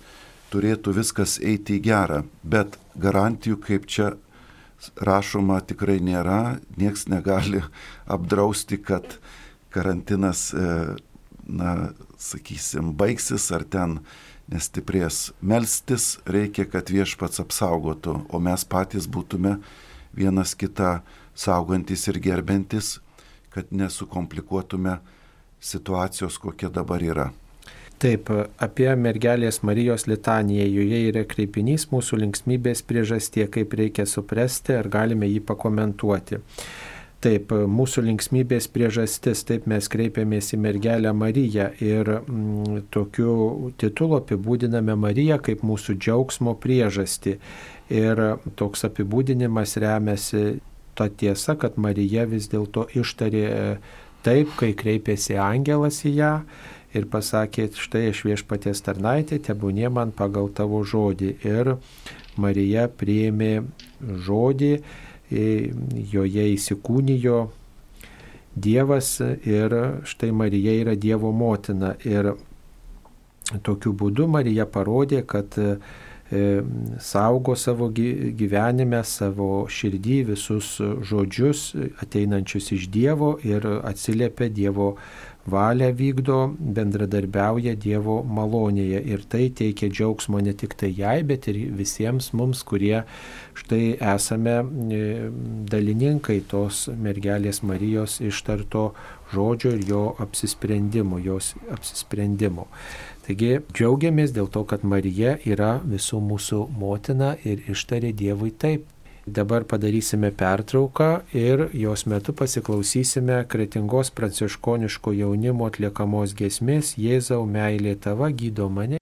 turėtų viskas eiti į gerą, bet garantijų, kaip čia rašoma, tikrai nėra, nieks negali apdrausti, kad karantinas, e, na, sakysim, baigsis ar ten nestiprės. Melstis reikia, kad viešpats apsaugotų, o mes patys būtume vienas kitą saugantis ir gerbintis, kad nesukomplikuotume situacijos, kokia dabar yra. Taip, apie mergelės Marijos litaniją, joje yra kreipinys mūsų linksmybės priežastie, kaip reikia suprasti, ar galime jį pakomentuoti. Taip, mūsų linksmybės priežastis, taip mes kreipiamės į mergelę Mariją ir mm, tokiu titulu apibūdiname Mariją kaip mūsų džiaugsmo priežastį. Ir toks apibūdinimas remiasi ta tiesa, kad Marija vis dėlto ištarė Taip, kai kreipėsi angelas į ją ir pasakė, štai aš viešpaties tarnaitė, tebūnė man pagal tavo žodį. Ir Marija priėmė žodį, joje įsikūnijo Dievas ir štai Marija yra Dievo motina. Ir tokiu būdu Marija parodė, kad saugo savo gyvenime, savo širdį visus žodžius ateinančius iš Dievo ir atsiliepia Dievo valią vykdo, bendradarbiauja Dievo malonėje ir tai teikia džiaugsmo ne tik tai jai, bet ir visiems mums, kurie štai esame e, dalininkai tos mergelės Marijos ištarto žodžio ir jo apsisprendimo, jos apsisprendimo. Taigi džiaugiamės dėl to, kad Marija yra visų mūsų motina ir ištarė Dievui taip. Dabar padarysime pertrauką ir jos metu pasiklausysime kretingos pranciškoniško jaunimo atliekamos gesmės Jėzau meilė tava gydo mane.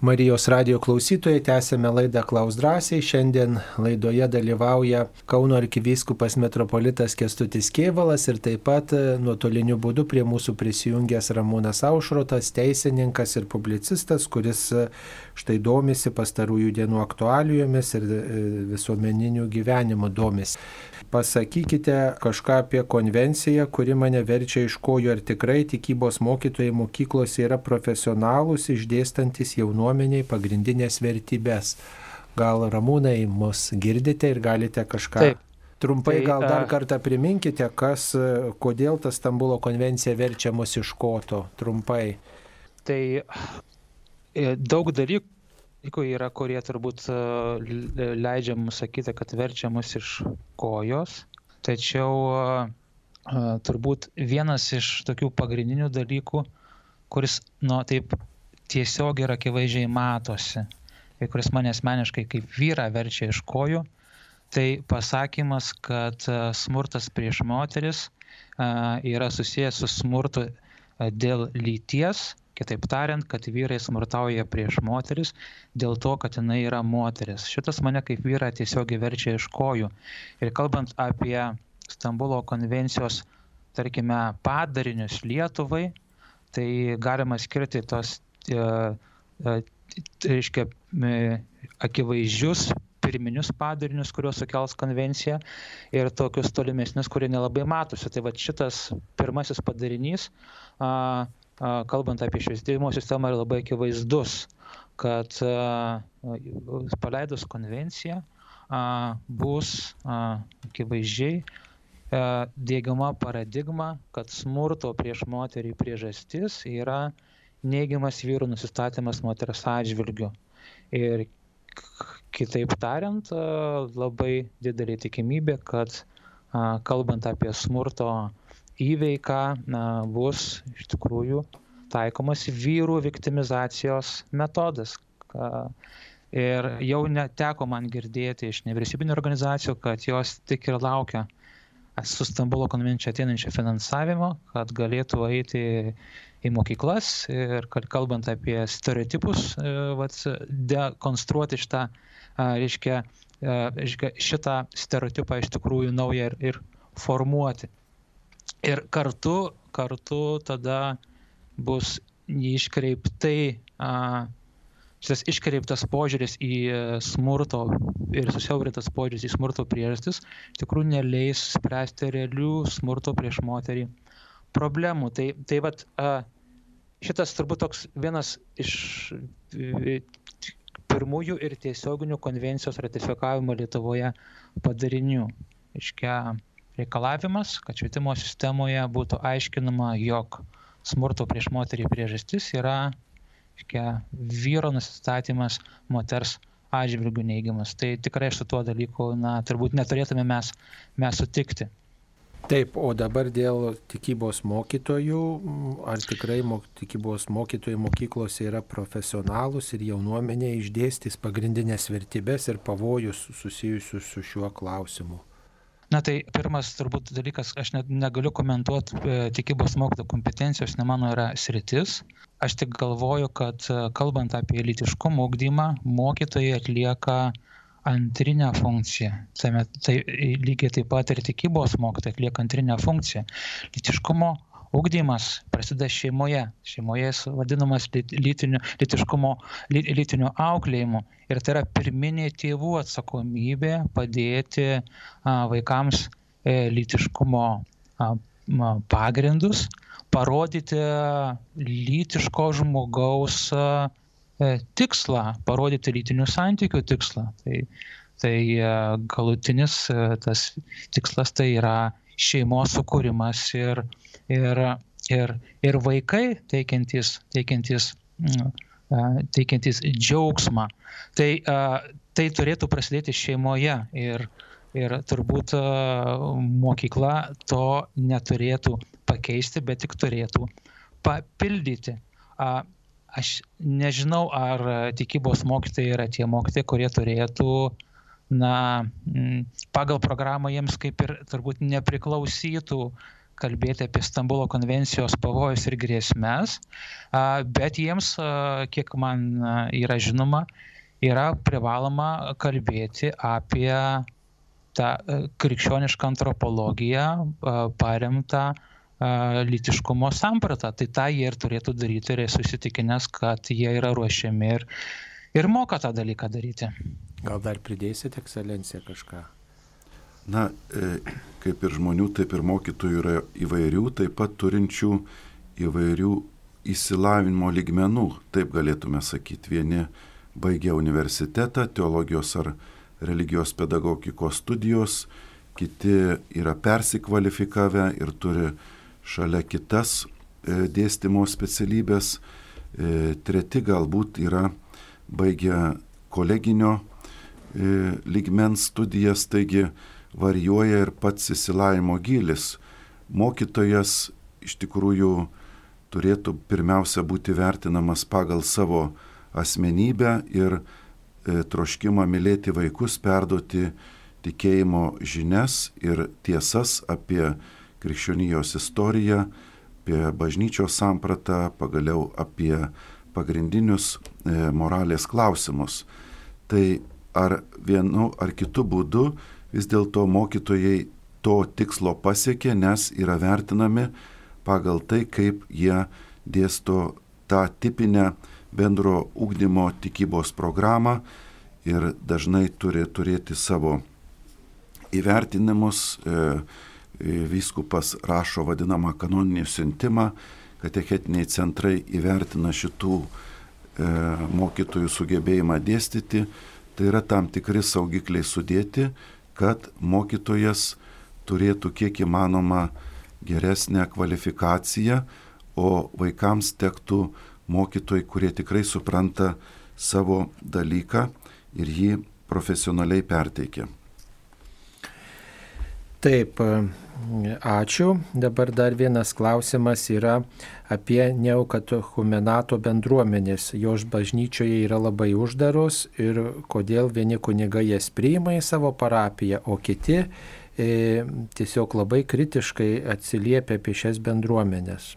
Marijos radio klausytojai, tęsėme laidą Klaus drąsiai. Šiandien laidoje dalyvauja Kauno arkivyskupas metropolitas Kestutis Kievalas ir taip pat e, nuotoliniu būdu prie mūsų prisijungęs Ramūnas Aušrotas, teisininkas ir publicistas, kuris e, štai domisi pastarųjų dienų aktualijomis ir e, visuomeniniu gyvenimu domisi. Pasakykite kažką apie konvenciją, kuri mane verčia iš kojų, ar tikrai tikybos mokytojai mokyklose yra profesionalūs, išdėstantis jaunuomeniai pagrindinės vertybės. Gal ramūnai mus girdite ir galite kažką. Taip. Trumpai tai, gal dar kartą priminkite, kas, kodėl ta Stambulo konvencija verčia mus iš koto. Trumpai. Tai e, daug dalykų yra, kurie turbūt e, leidžia mums sakyti, kad verčia mus iš kojos. Tačiau e, turbūt vienas iš tokių pagrindinių dalykų, kuris, nu, taip tiesiog ir akivaizdžiai matosi, ir kuris mane asmeniškai kaip vyra verčia iš kojų, tai pasakymas, kad e, smurtas prieš moteris yra susijęs su smurtu dėl lyties Kitaip tariant, kad vyrai smurtauja prieš moteris dėl to, kad jinai yra moteris. Šitas mane kaip vyra tiesiog verčia iš kojų. Ir kalbant apie Stambulo konvencijos, tarkime, padarinius Lietuvai, tai galima skirti tos, e, e, reiškia, e, akivaizdžius pirminius padarinius, kuriuos sukels konvencija ir tokius tolimesnius, kurie nelabai matosi. Tai va šitas pirmasis padarinys a, kalbant apie švietimo sistemą, yra labai akivaizdus, kad paleidus konvenciją bus akivaizdžiai dėgiama paradigma, kad smurto prieš moterį priežastis yra neigiamas vyrų nusistatymas moters atžvilgiu. Ir kitaip tariant, labai didelė tikimybė, kad kalbant apie smurto įveika na, bus iš tikrųjų taikomas vyrų viktimizacijos metodas. Ir jau neteko man girdėti iš nevyriausybinio organizacijų, kad jos tik ir laukia su Stambulo konvencija ateinančio finansavimo, kad galėtų eiti į mokyklas ir kalbant apie stereotipus, e, vat, dekonstruoti šitą, reiškia, reiškia, šitą stereotipą iš tikrųjų naują ir, ir formuoti ir kartu, kartu tada bus iškreiptai, šitas iškreiptas požiūris į smurto ir susiaurintas požiūris į smurto priežastis, tikrųjų neleis spręsti realių smurto prieš moterį problemų. Tai, tai vat, šitas turbūt toks vienas iš pirmųjų ir tiesioginių konvencijos ratifikavimo Lietuvoje padarinių. Iškia, reikalavimas, kad švietimo sistemoje būtų aiškinama, jog smurto prieš moterį priežastis yra iškia, vyro nusistatymas moters atžvilgių neigiamas. Tai tikrai su tuo dalyku, na, turbūt neturėtume mes, mes sutikti. Taip, o dabar dėl tikybos mokytojų, ar tikrai mok, tikybos mokytojai mokyklose yra profesionalus ir jaunuomenė išdėstys pagrindinės vertybės ir pavojus susijusius su šiuo klausimu? Na tai pirmas turbūt dalykas aš net negaliu komentuot e, tikybos mokytojo kompetencijos ne mano yra sritis. Aš tik galvoju kad e, kalbant apie lytiškumo ugdymą mokytojai atlieka antrinę funkciją. Tame tai lygiai taip pat ir tikybos mokytojai atlieka antrinę funkciją. Lytiškumo ugdymas prasideda šeimoje šeimoje jis vadinamas lytiniu lytiškumo ly lytiniu auklėjimu ir tai yra pirminė tėvų atsakomybė padėti vaikams e, lytiškumo pagrindus, parodyti lytiško žmogaus tikslą, parodyti lytinių santykių tikslą. Tai, tai galutinis tas tikslas tai yra šeimos sukūrimas ir, ir, ir, ir vaikai teikiantys, teikiantys, teikiantys džiaugsmą. Tai, tai turėtų prasidėti šeimoje ir, ir turbūt mokykla to neturėtų pakeisti, bet tik turėtų papildyti. Aš nežinau, ar tikybos mokytojai yra tie mokytojai, kurie turėtų uh, na, pagal programą jiems kaip ir turbūt nepriklausytų kalbėti apie Stambulo konvencijos pavojus ir grėsmės, bet jiems, kiek man yra žinoma, yra privaloma kalbėti apie tą krikščionišką antropologiją paremtą lytiškumo sampratą. Tai tą jie ir turėtų daryti ir esu įsitikinęs, kad jie yra ruošiami ir, ir moka tą dalyką daryti. Gal dar pridėsit, ekscelencija, kažką? Na, e, kaip ir žmonių, taip ir mokytojų yra įvairių, taip pat turinčių įvairių įsilavinimo lygmenų, taip galėtume sakyti. Vieni baigia universitetą, teologijos ar religijos pedagogikos studijos, kiti yra persikvalifikavę ir turi šalia kitas e, dėstymo specialybės, e, treti galbūt yra baigę koleginio lygmens studijas, taigi varijuoja ir pats įsilavimo gilis. Mokytojas iš tikrųjų turėtų pirmiausia būti vertinamas pagal savo asmenybę ir e, troškimą mylėti vaikus, perduoti tikėjimo žinias ir tiesas apie krikščionijos istoriją, apie bažnyčios sampratą, pagaliau apie pagrindinius e, moralės klausimus. Tai ar vienu ar kitu būdu vis dėlto mokytojai to tikslo pasiekė, nes yra vertinami pagal tai, kaip jie dėsto tą tipinę bendro ūkdymo tikybos programą ir dažnai turi turėti savo įvertinimus. E, vyskupas rašo vadinamą kanoninį siuntimą, katechetiniai centrai įvertina šitų e, mokytojų sugebėjimą dėstyti, Tai yra tam tikri saugikliai sudėti, kad mokytojas turėtų kiek įmanoma geresnę kvalifikaciją, o vaikams tektų mokytojai, kurie tikrai supranta savo dalyką ir jį profesionaliai perteikia. Taip, ačiū. Dabar dar vienas klausimas yra apie neokatechumenato bendruomenės. Jos bažnyčioje yra labai uždaros ir kodėl vieni kunigai jas priima į savo parapiją, o kiti e, tiesiog labai kritiškai atsiliepia apie šias bendruomenės.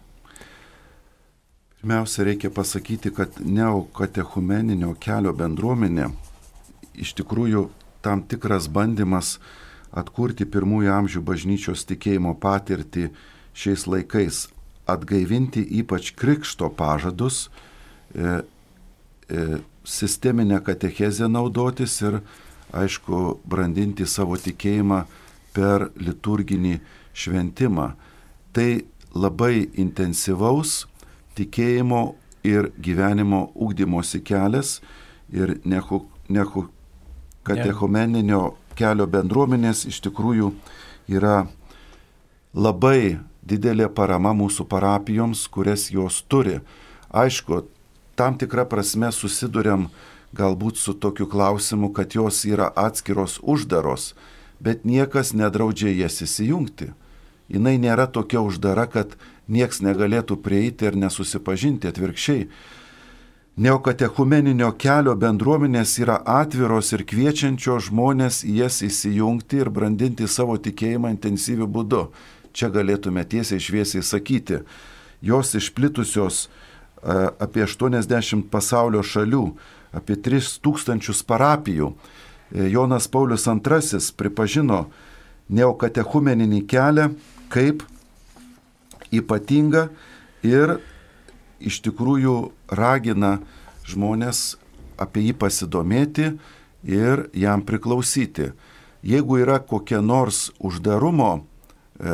Pirmiausia, reikia pasakyti, kad neokatechumeninio kelio bendruomenė iš tikrųjų tam tikras bandymas atkurti pirmųjų amžių bažnyčios tikėjimo patirtį šiais laikais, atgaivinti ypač krikšto pažadus, e, e, sisteminę katechezę naudotis ir, aišku, brandinti savo tikėjimą per liturginį šventimą. Tai labai intensyvaus tikėjimo ir gyvenimo ūkdymosi kelias ir nehu, nehu katechumeninio kelio bendruomenės iš tikrųjų yra labai didelė parama mūsų parapijoms, kurias jos turi. Aišku, tam tikrą prasme susidurėm galbūt su tokiu klausimu, kad jos yra atskiros uždaros, bet niekas nedraudžia jas įsijungti. Jis nėra tokia uždara, kad nieks negalėtų prieiti ir nesusipažinti atvirkščiai. Neokatechumeninio kelio bendruomenės yra atviros ir kviečiančios žmonės į jas įsijungti ir brandinti savo tikėjimą intensyviu būdu. Čia galėtume tiesiai šviesiai sakyti. Jos išplitusios apie 80 pasaulio šalių, apie 3000 parapijų. E, Jonas Paulius II pripažino neokatechumeninį kelią kaip ypatingą ir iš tikrųjų ragina žmonės apie jį pasidomėti ir jam priklausyti. Jeigu yra kokia nors uždarumo e,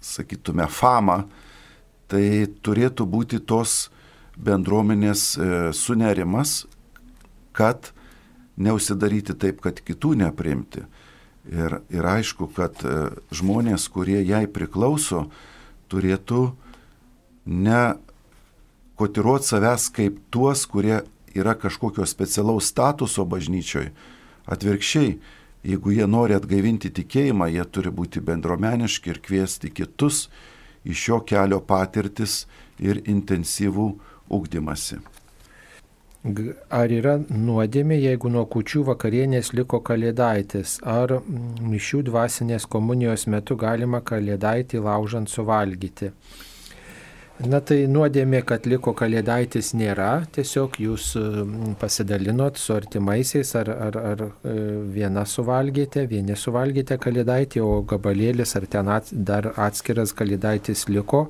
sakytume, famą, tai turėtų būti tos bendruomenės e, sunerimas, kad neusidaryti taip, kad kitų neprimti. Ir, ir aišku, kad e, žmonės, kurie jai priklauso, turėtų ne kotiruoti savęs kaip tuos, kurie yra kažkokio specialaus statuso bažnyčioj. Atvirkščiai, jeigu jie nori atgaivinti tikėjimą, jie turi būti bendromeniški ir kviesti kitus iš šio kelio patirtis ir intensyvų ugdymasi. Ar yra nuodėmė, jeigu nuo kučių vakarienės liko kalėdaitis, ar mišių dvasinės komunijos metu galima kalėdaitį laužant suvalgyti? Na tai nuodėmė, kad liko kalėdaitis nėra, tiesiog jūs pasidalinot su artimaisiais ar, ar, ar e, viena suvalgėte, vieni suvalgėte kalėdaitį, o gabalėlis ar ten at, dar atskiras kalėdaitis liko,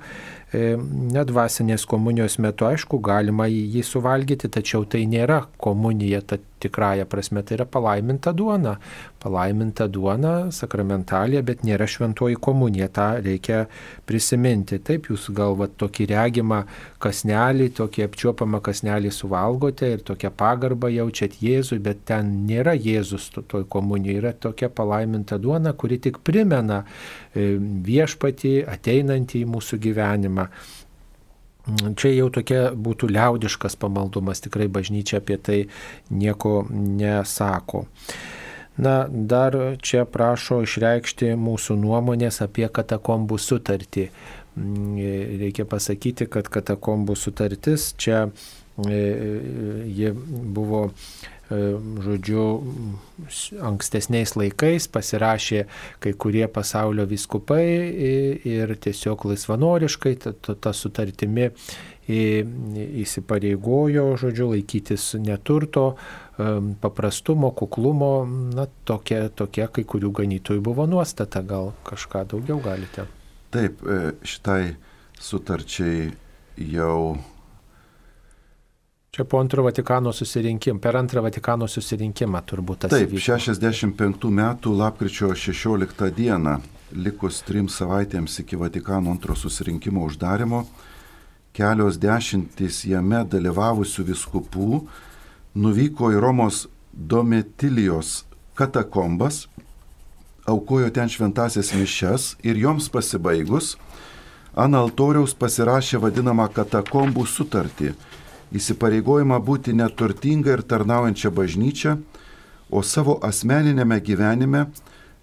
E, nedvasinės komunijos metu, aišku, galima jį suvalgyti, tačiau tai nėra komunija, ta tikrąją prasme, tai yra palaiminta duona. Palaiminta duona, sakramentalė, bet nėra šventoji komunija, tą reikia prisiminti. Taip, jūs galvat tokį regimą kasnelį, tokį apčiuopamą kasnelį suvalgote ir tokią pagarbą jaučiat Jėzui, bet ten nėra Jėzus toj komunijoje, yra tokia palaiminta duona, kuri tik primena e, viešpatį ateinantį į mūsų gyvenimą. Čia jau tokia būtų liaudiškas pamaldumas, tikrai bažnyčia apie tai nieko nesako. Na, dar čia prašo išreikšti mūsų nuomonės apie katakombų sutartį. Reikia pasakyti, kad katakombų sutartis čia e, ji buvo E, žodžiu, ankstesniais laikais pasirašė kai kurie pasaulio viskupai ir tiesiog laisvanoriškai ta sutartimi įsipareigojo, žodžiu, laikytis neturto, paprastumo, kuklumo, na, tokia, tokia kai kurių ganytojų buvo nuostata, gal kažką daugiau galite. Taip, e, šitai sutarčiai jau Čia po antro Vatikano susirinkimą, per antrą Vatikano susirinkimą turbūt tas. Taip, įvyko. 65 metų lapkričio 16 dieną, likus trim savaitėms iki Vatikano antro susirinkimo uždarimo, kelios dešimtys jame dalyvavusių viskupų nuvyko į Romos Dometilijos katakombas, aukojo ten šventasias mišes ir joms pasibaigus, ant altoriaus pasirašė vadinamą katakombų sutartį įsipareigojimą būti neturtinga ir tarnaujančia bažnyčia, o savo asmeninėme gyvenime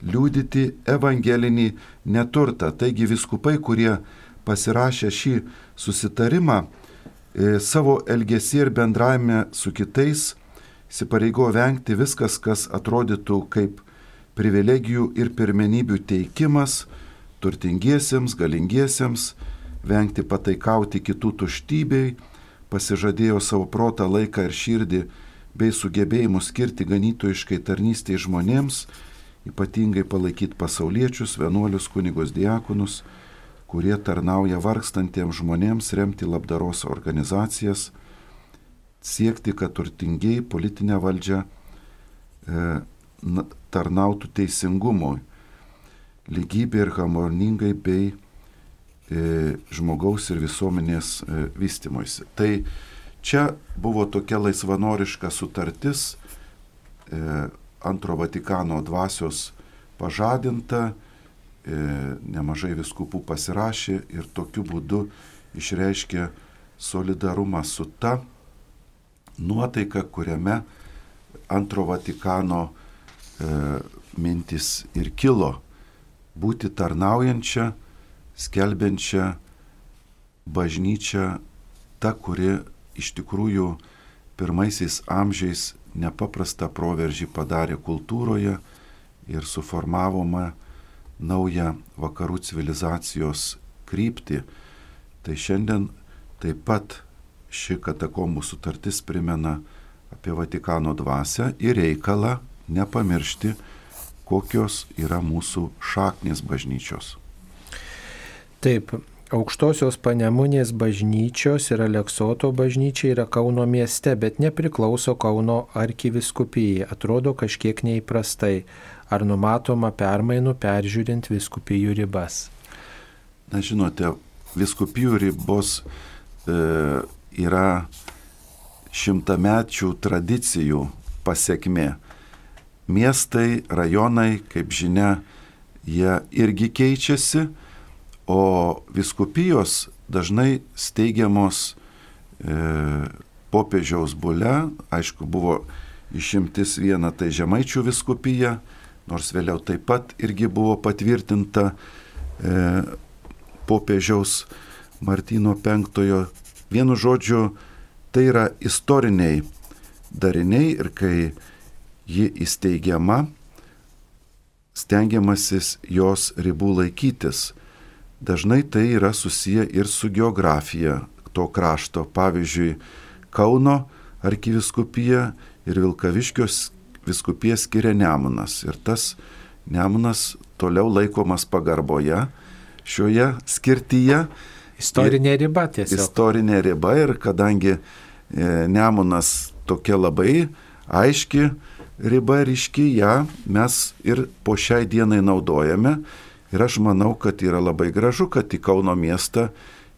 liūdyti evangelinį neturtą. Taigi viskupai, kurie pasirašė šį susitarimą, savo elgesį ir bendravime su kitais įsipareigojo vengti viskas, kas atrodytų kaip privilegijų ir pirmenybių teikimas turtingiesiems, galingiesiems, vengti pataikauti kitų tuštybei, pasižadėjo savo protą, laiką ir širdį bei sugebėjimus skirti ganytojiškai tarnystėje žmonėms, ypatingai palaikyti pasauliečius, vienuolius, kunigos diakonus, kurie tarnauja vargstantiems žmonėms, remti labdaros organizacijas, siekti, kad turtingiai politinę valdžią e, tarnautų teisingumui, lygybė ir harmoningai bei E, žmogaus ir visuomenės e, vystimuisi. Tai čia buvo tokia laisvanoriška sutartis e, antro Vatikano dvasios pažadinta, nemažai viskupų pasirašė ir tokiu būdu išreiškė solidarumą su ta nuotaika, kuriame antro Vatikano mintis ir kilo būti tarnaujančia, skelbiančią bažnyčią, ta, kuri iš tikrųjų pirmaisiais amžiais nepaprastą proveržį padarė kultūroje ir suformavome naują vakarų civilizacijos kryptį. Tai šiandien taip pat ši katakombų sutartis primena apie Vatikano dvasę ir reikalą nepamiršti, kokios yra mūsų šaknis bažnyčios. Taip, aukštosios panemunės bažnyčios ir Aleksoto bažnyčia yra Kauno mieste, bet nepriklauso Kauno arkiviskupijai. Atrodo kažkiek neįprastai. Ar numatoma permainų peržiūrint viskupijų ribas? Na žinote, viskupijų ribos e, yra šimtamečių tradicijų pasiekmė. Miestai, rajonai, kaip žinia, jie irgi keičiasi, o viskupijos dažnai steigiamos e, popiežiaus bule, aišku, buvo išimtis viena tai Žemaičių viskupija, nors vėliau taip pat irgi buvo patvirtinta e, popiežiaus Martino V. Vienu žodžiu, tai yra istoriniai dariniai ir kai ji įsteigiama, stengiamasis jos ribų laikytis. Dažnai tai yra susiję ir su geografija to krašto. Pavyzdžiui, Kauno arkiviskupija ir Vilkaviškios viskupija skiria Nemunas. Ir tas Nemunas toliau laikomas pagarboje šioje skirtyje. Istorinė riba tiesiog. Istorinė riba ir kadangi e, Nemunas tokia labai aiški riba ryški, ją mes ir po šiai dienai naudojame. Ir aš manau, kad yra labai gražu, kad į Kauno miestą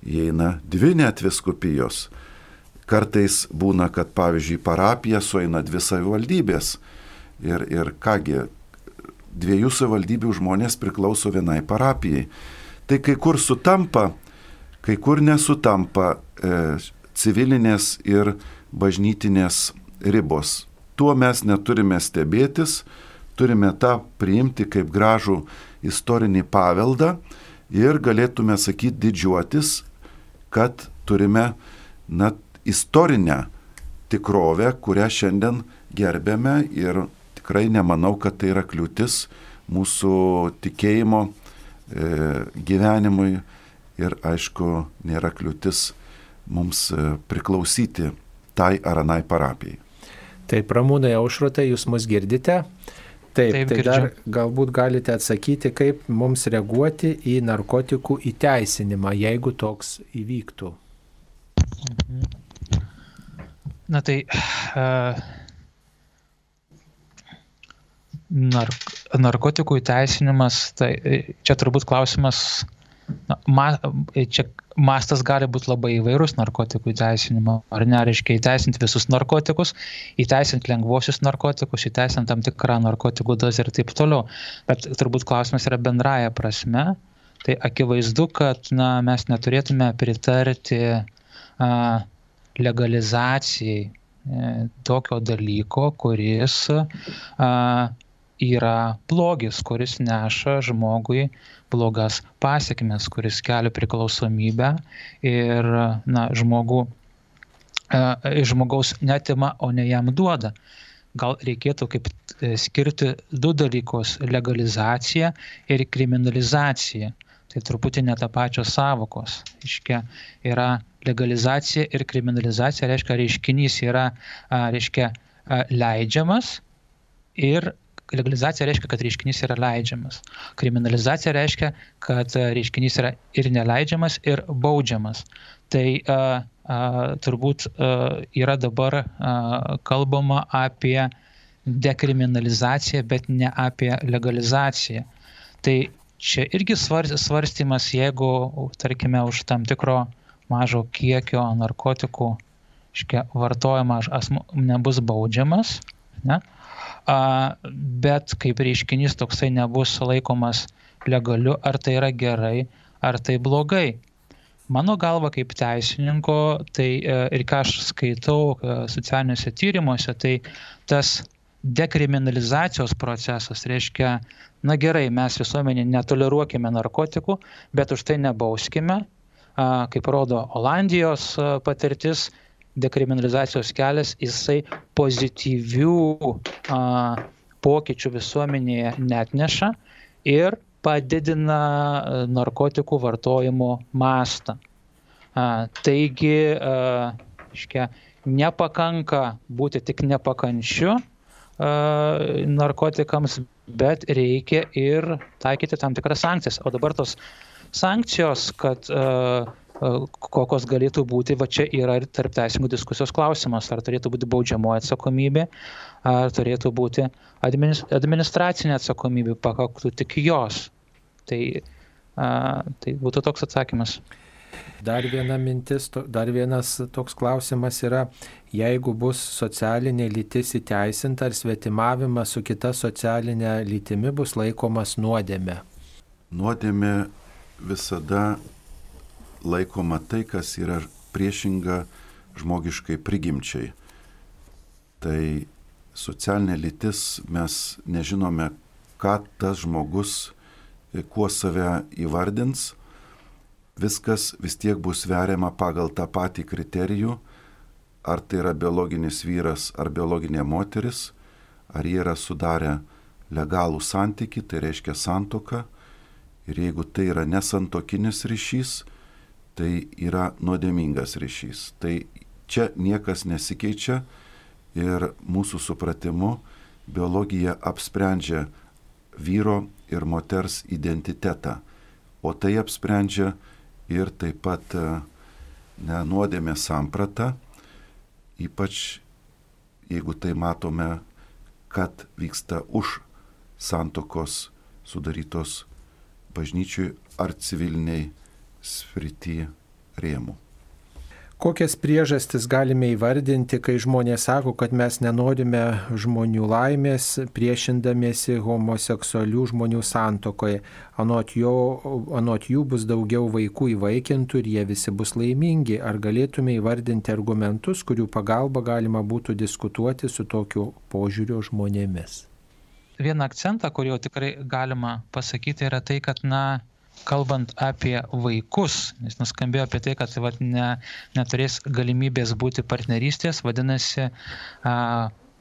įeina dvi net viskupijos. Kartais būna, kad pavyzdžiui parapija sueina dvi savivaldybės. Ir, ir kągi, dviejų savivaldybių žmonės priklauso vienai parapijai. Tai kai kur sutampa, kai kur nesutampa e, civilinės ir bažnytinės ribos. Tuo mes neturime stebėtis, turime tą priimti kaip gražų istorinį paveldą ir galėtume sakyti didžiuotis, kad turime na, istorinę tikrovę, kurią šiandien gerbėme ir tikrai nemanau, kad tai yra kliūtis mūsų tikėjimo e, gyvenimui ir aišku nėra kliūtis mums e, priklausyti tai ar anai parapijai. Taip, ramūnai aušrotai, jūs mus girdite. Taip, Taip, tai girdžiu. dar galbūt galite atsakyti, kaip mums reaguoti į narkotikų įteisinimą, jeigu toks įvyktų. Na tai uh, nark narkotikų įteisinimas, tai e, čia turbūt klausimas, na, ma, e, čia mastas gali būti labai įvairus narkotikų įteisinimo, ar ne, reiškia įteisinti visus narkotikus, įteisinti lengvuosius narkotikus, įteisinti tam tikrą narkotikų dozę ir taip toliau. Bet turbūt klausimas yra bendraja prasme. Tai akivaizdu, kad na, mes neturėtume pritarti a, legalizacijai e, tokio dalyko, kuris a, yra blogis, kuris neša žmogui blogas pasiekmes, kuris kelia priklausomybę ir na, žmogų, iš žmogaus netima, o ne jam duoda. Gal reikėtų kaip e, skirti du dalykus - legalizacija ir kriminalizacija. Tai truputį ne tą pačios savokos. Iškia, yra legalizacija ir kriminalizacija, reiškia, reiškinys yra reiškia, leidžiamas ir legalizacija reiškia, kad reiškinys yra leidžiamas. Kriminalizacija reiškia, kad a, reiškinys yra ir neleidžiamas, ir baudžiamas. Tai a, a, turbūt a, yra dabar a, kalbama apie dekriminalizaciją, bet ne apie legalizaciją. Tai čia irgi svar- svarstymas, jeigu, tarkime, už tam tikro mažo kiekio narkotikų iškia, vartojimą asmo nebus baudžiamas, ne? a, bet kaip reiškinys toksai nebus laikomas legaliu, ar tai yra gerai, ar tai blogai. Mano galva kaip teisininko, tai e, ir ką aš skaitau e, socialiniuose tyrimuose, tai tas dekriminalizacijos procesas reiškia, na gerai, mes visuomenė netoleruokime narkotikų, bet už tai nebauskime, kaip rodo Olandijos a, patirtis, dekriminalizacijos kelias, jisai pozityvių a, pokyčių visuomenėje net neša ir padidina a, narkotikų vartojimo mastą. A, taigi, a, iškia, nepakanka būti tik nepakančiu a, narkotikams, bet reikia ir taikyti tam tikras sankcijas. O dabar tos sankcijos, kad uh, kokios galėtų būti, va čia yra ir tarp teisingų diskusijos klausimas, ar turėtų būti baudžiamoji atsakomybė, ar turėtų būti administracinė atsakomybė, pakaktų tik jos. Tai Tai būtų toks atsakymas. Dar viena mintis, dar vienas toks klausimas yra, jeigu bus socialinė lytis įteisinta ar svetimavimas su kita socialinė lytimi bus laikomas nuodėme. Nuodėme visada laikoma tai, kas yra priešinga žmogiškai prigimčiai. Tai socialinė lytis mes nežinome, ką tas žmogus, kuo save įvardins viskas vis tiek bus veriama pagal tą patį kriterijų, ar tai yra biologinis vyras ar biologinė moteris, ar jie yra sudarę legalų santyki, tai reiškia santoka, ir jeigu tai yra nesantokinis ryšys, tai yra nuodėmingas ryšys. Tai čia niekas nesikeičia ir mūsų supratimu biologija apsprendžia vyro ir moters identitetą, o tai apsprendžia ir taip pat e, ne, nuodėmė samprata, ypač jeigu tai matome, kad vyksta už santokos sudarytos bažnyčiui ar civiliniai srity rėmų. Kokias priežastis galime įvardinti, kai žmonės sako, kad mes nenorime žmonių laimės, priešindamiesi homoseksualių žmonių santokoje. Anot, jo, anot jų bus daugiau vaikų įvaikintų ir jie visi bus laimingi. Ar galėtume įvardinti argumentus, kurių pagalba galima būtų diskutuoti su tokiu požiūriu žmonėmis? Vieną akcentą, kurį jau tikrai galima pasakyti, yra tai, kad, na, kalbant apie vaikus, nes nuskambėjo apie tai, kad vat, ne, neturės galimybės būti partnerystės, vadinasi, a,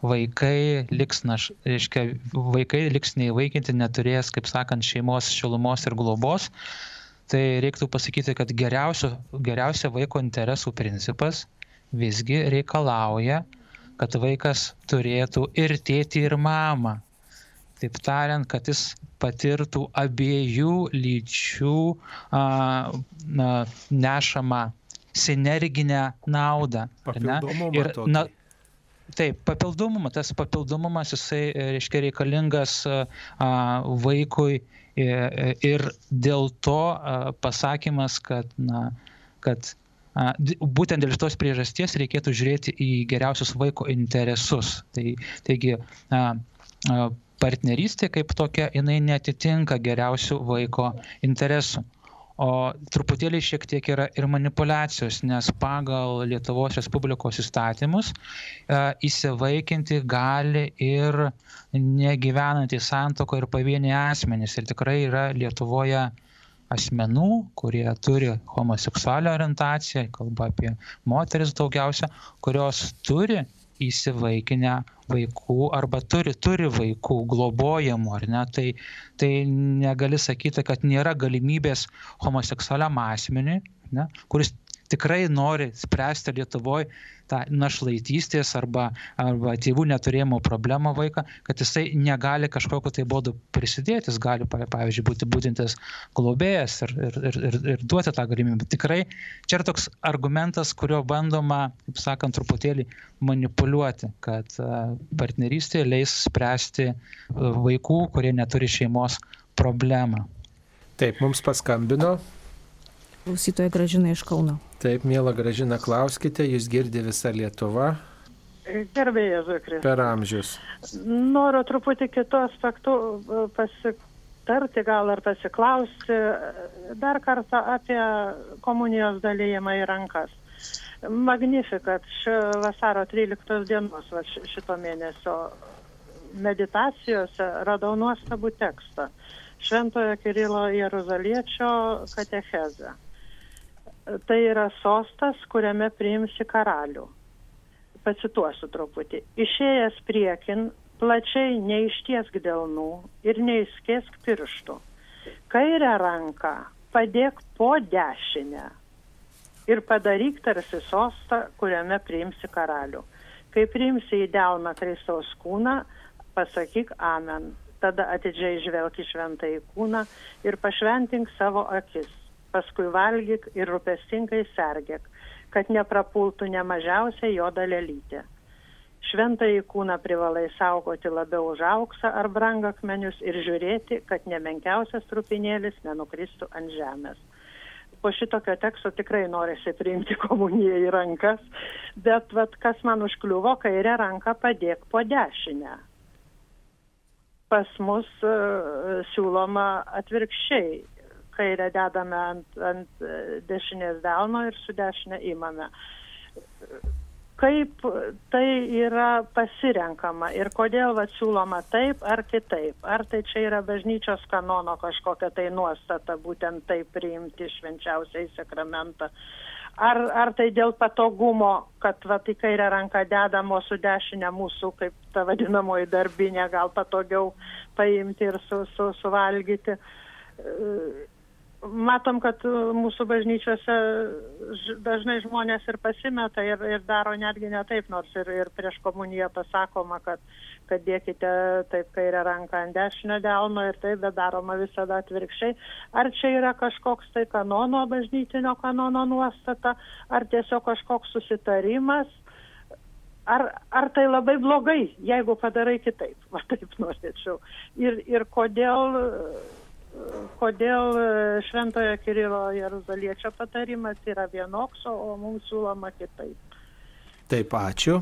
vaikai liks, na, reiškia, vaikai liks neįvaikinti, neturės, kaip sakant, šeimos šilumos ir globos. Tai reiktų pasakyti, kad geriausio, geriausia vaiko interesų principas visgi reikalauja, kad vaikas turėtų ir tėtį, ir mamą. Taip tariant, kad jis patirtų abiejų lyčių a, na, nešamą sinerginę naudą. Ir, na, Taip, papildomumą, tas papildomumas jisai, e, reiškia, reikalingas a, vaikui ir, e, ir dėl to a, pasakymas, kad, na, kad a, būtent dėl šitos priežasties reikėtų žiūrėti į geriausius vaiko interesus. Tai, taigi, a, a, partnerystė kaip tokia, jinai netitinka geriausių vaiko interesų. O truputėlį šiek tiek yra ir manipulacijos, nes pagal Lietuvos Respublikos įstatymus e, įsivaikinti gali ir negyvenantys santoko ir pavieniai asmenys. Ir tikrai yra Lietuvoje asmenų, kurie turi homoseksualią orientaciją, kalba apie moteris daugiausia, kurios turi įsivaikinę vaikų arba turi, turi vaikų globojamų, ar ne, tai, tai negali sakyti, kad nėra galimybės homoseksualiam asmeniui, ne, kuris tikrai nori spręsti Lietuvoje tą našlaitystės arba, arba tėvų neturėjimo problemą vaiką, kad jisai negali kažkokiu tai būdu prisidėti, jis gali, pavyzdžiui, būti būtintas globėjas ir, ir, ir, ir, ir duoti tą galimybę. Tikrai čia yra toks argumentas, kurio bandoma, kaip sakant, truputėlį manipuliuoti, kad partnerystė leis spręsti vaikų, kurie neturi šeimos problemą. Taip, mums paskambino Klausytoja gražina iš Kauno. Taip, mėla gražina, klauskite, jūs girdi visą Lietuvą. Gerbėjai Zukris. Per amžius. Noriu truputį kitų aspektų e, pasitarti, gal ar pasiklausti dar kartą apie komunijos dalyjimą į rankas. Magnifikat, vasaro 13 dienos va, šito mėnesio meditacijose radau nuostabų tekstą. Šventojo Kirilo Jeruzaliečio katechezę tai yra sostas, kuriame priimsi karalių. Pacituosiu truputį. Išėjęs priekin, plačiai neištiesk delnų ir neįskėsk pirštų. Kairę ranką padėk po dešinę ir padaryk tarsi sostą, kuriame priimsi karalių. Kai priimsi į delną Kristaus kūną, pasakyk Amen. Tada atidžiai žvelk į šventąjį kūną ir pašventink savo akis paskui valgyk ir rūpestingai sergėk, kad neprapultų ne mažiausia jo dalelytė. Šventąjį kūną privalai saugoti labiau už auksą ar brangakmenius ir žiūrėti, kad nemenkiausias trupinėlis nenukristų ant žemės. Po šitokio teksto tikrai norisi priimti komuniją į rankas, bet vat, kas man užkliuvo, kairę ranką padėk po dešinę. Pas mus uh, siūloma atvirkščiai. Kairę dedame ant, ant dešinės delno ir su dešinė įmame kaip tai yra pasirenkama ir kodėl vat siūloma taip ar kitaip. Ar tai čia yra bažnyčios kanono kažkokia tai nuostata, būtent taip priimti švenčiausiai sakramentą. Ar, ar tai dėl patogumo, kad va, į kairę ranką dedamo su dešinė mūsų, kaip ta vadinamoji darbinė, gal patogiau paimti ir su, su, suvalgyti matom, kad e, mūsų bažnyčiose dažnai žmonės ir pasimeta ir, ir daro netgi ne taip, nors ir, ir prieš komuniją pasakoma, kad, kad dėkite taip kairę ranką ant dešinio delno ir taip, bet daroma visada atvirkščiai. Ar čia yra kažkoks tai kanono, bažnytinio kanono nuostata, ar tiesiog kažkoks susitarimas? Ar, ar tai labai blogai, jeigu padarai kitaip, va taip norėčiau. Ir, ir kodėl kodėl e, Šventojo Kirilo Jeruzaliečio patarimas yra vienoks, o mums siūloma kitaip. Taip, ačiū.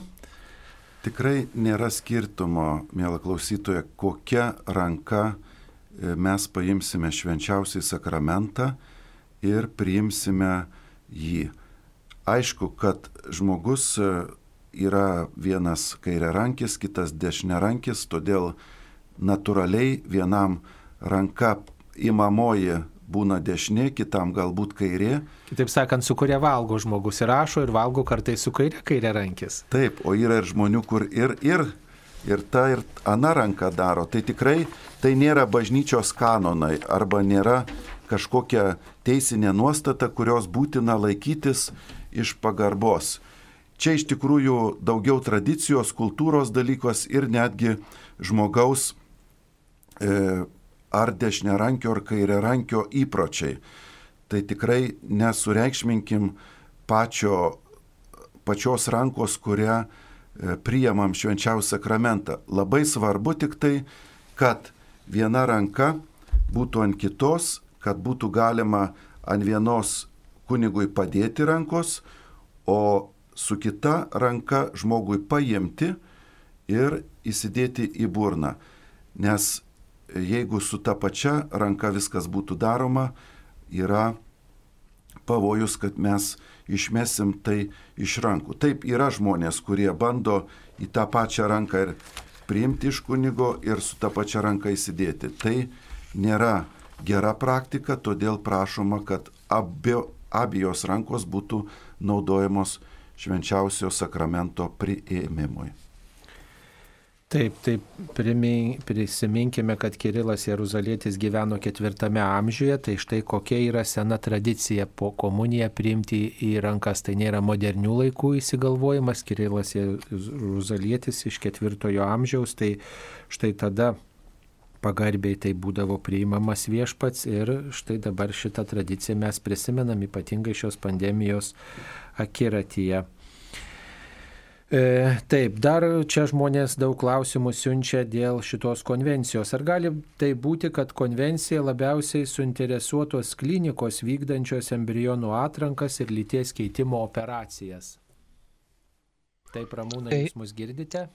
Tikrai nėra skirtumo, mėla klausytoja, kokia ranka e, mes paimsime švenčiausiai sakramentą ir priimsime jį. Aišku, kad žmogus e, yra vienas kairiarankis, kitas dešiniarankis, todėl natūraliai vienam ranka imamoji būna dešinė, kitam galbūt kairė. Kitaip sakant, su kuria valgo žmogus ir rašo ir valgo kartais su kairė, kairė rankis. Taip, o yra ir žmonių, kur ir, ir, ir ta ir ana ranka daro. Tai tikrai tai nėra bažnyčios kanonai arba nėra kažkokia teisinė nuostata, kurios būtina laikytis iš pagarbos. Čia iš tikrųjų daugiau tradicijos, kultūros dalykos ir netgi žmogaus e, ar dešiniarankio ar kairiarankio įpročiai. Tai tikrai nesureikšminkim pačio, pačios rankos, kurią e, priemam švenčiausią sakramentą. Labai svarbu tik tai, kad viena ranka būtų ant kitos, kad būtų galima ant vienos kunigui padėti rankos, o su kita ranka žmogui paimti ir įsidėti į burną. Nes jeigu su ta pačia ranka viskas būtų daroma, yra pavojus, kad mes išmesim tai iš rankų. Taip yra žmonės, kurie bando į tą pačią ranką ir priimti iš kunigo ir su tą pačią ranką įsidėti. Tai nėra gera praktika, todėl prašoma, kad abie, abiejos rankos būtų naudojamos švenčiausio sakramento priėmimui. Taip, taip, prisiminkime, kad Kirilas Jeruzalėtis gyveno ketvirtame amžiuje, tai štai kokia yra sena tradicija po komuniją priimti į rankas. Tai nėra modernių laikų įsigalvojimas, Kirilas Jeruzalėtis iš ketvirtojo amžiaus, tai štai tada pagarbiai tai būdavo priimamas viešpats ir štai dabar šitą tradiciją mes prisimenam ypatingai šios pandemijos akiratyje. E, taip, dar čia žmonės daug klausimų siunčia dėl šitos konvencijos. Ar gali tai būti, kad konvencija labiausiai suinteresuotos klinikos vykdančios embrionų atrankas ir lyties keitimo operacijas? Taip, Ramūnai, tai, jūs mus girdite?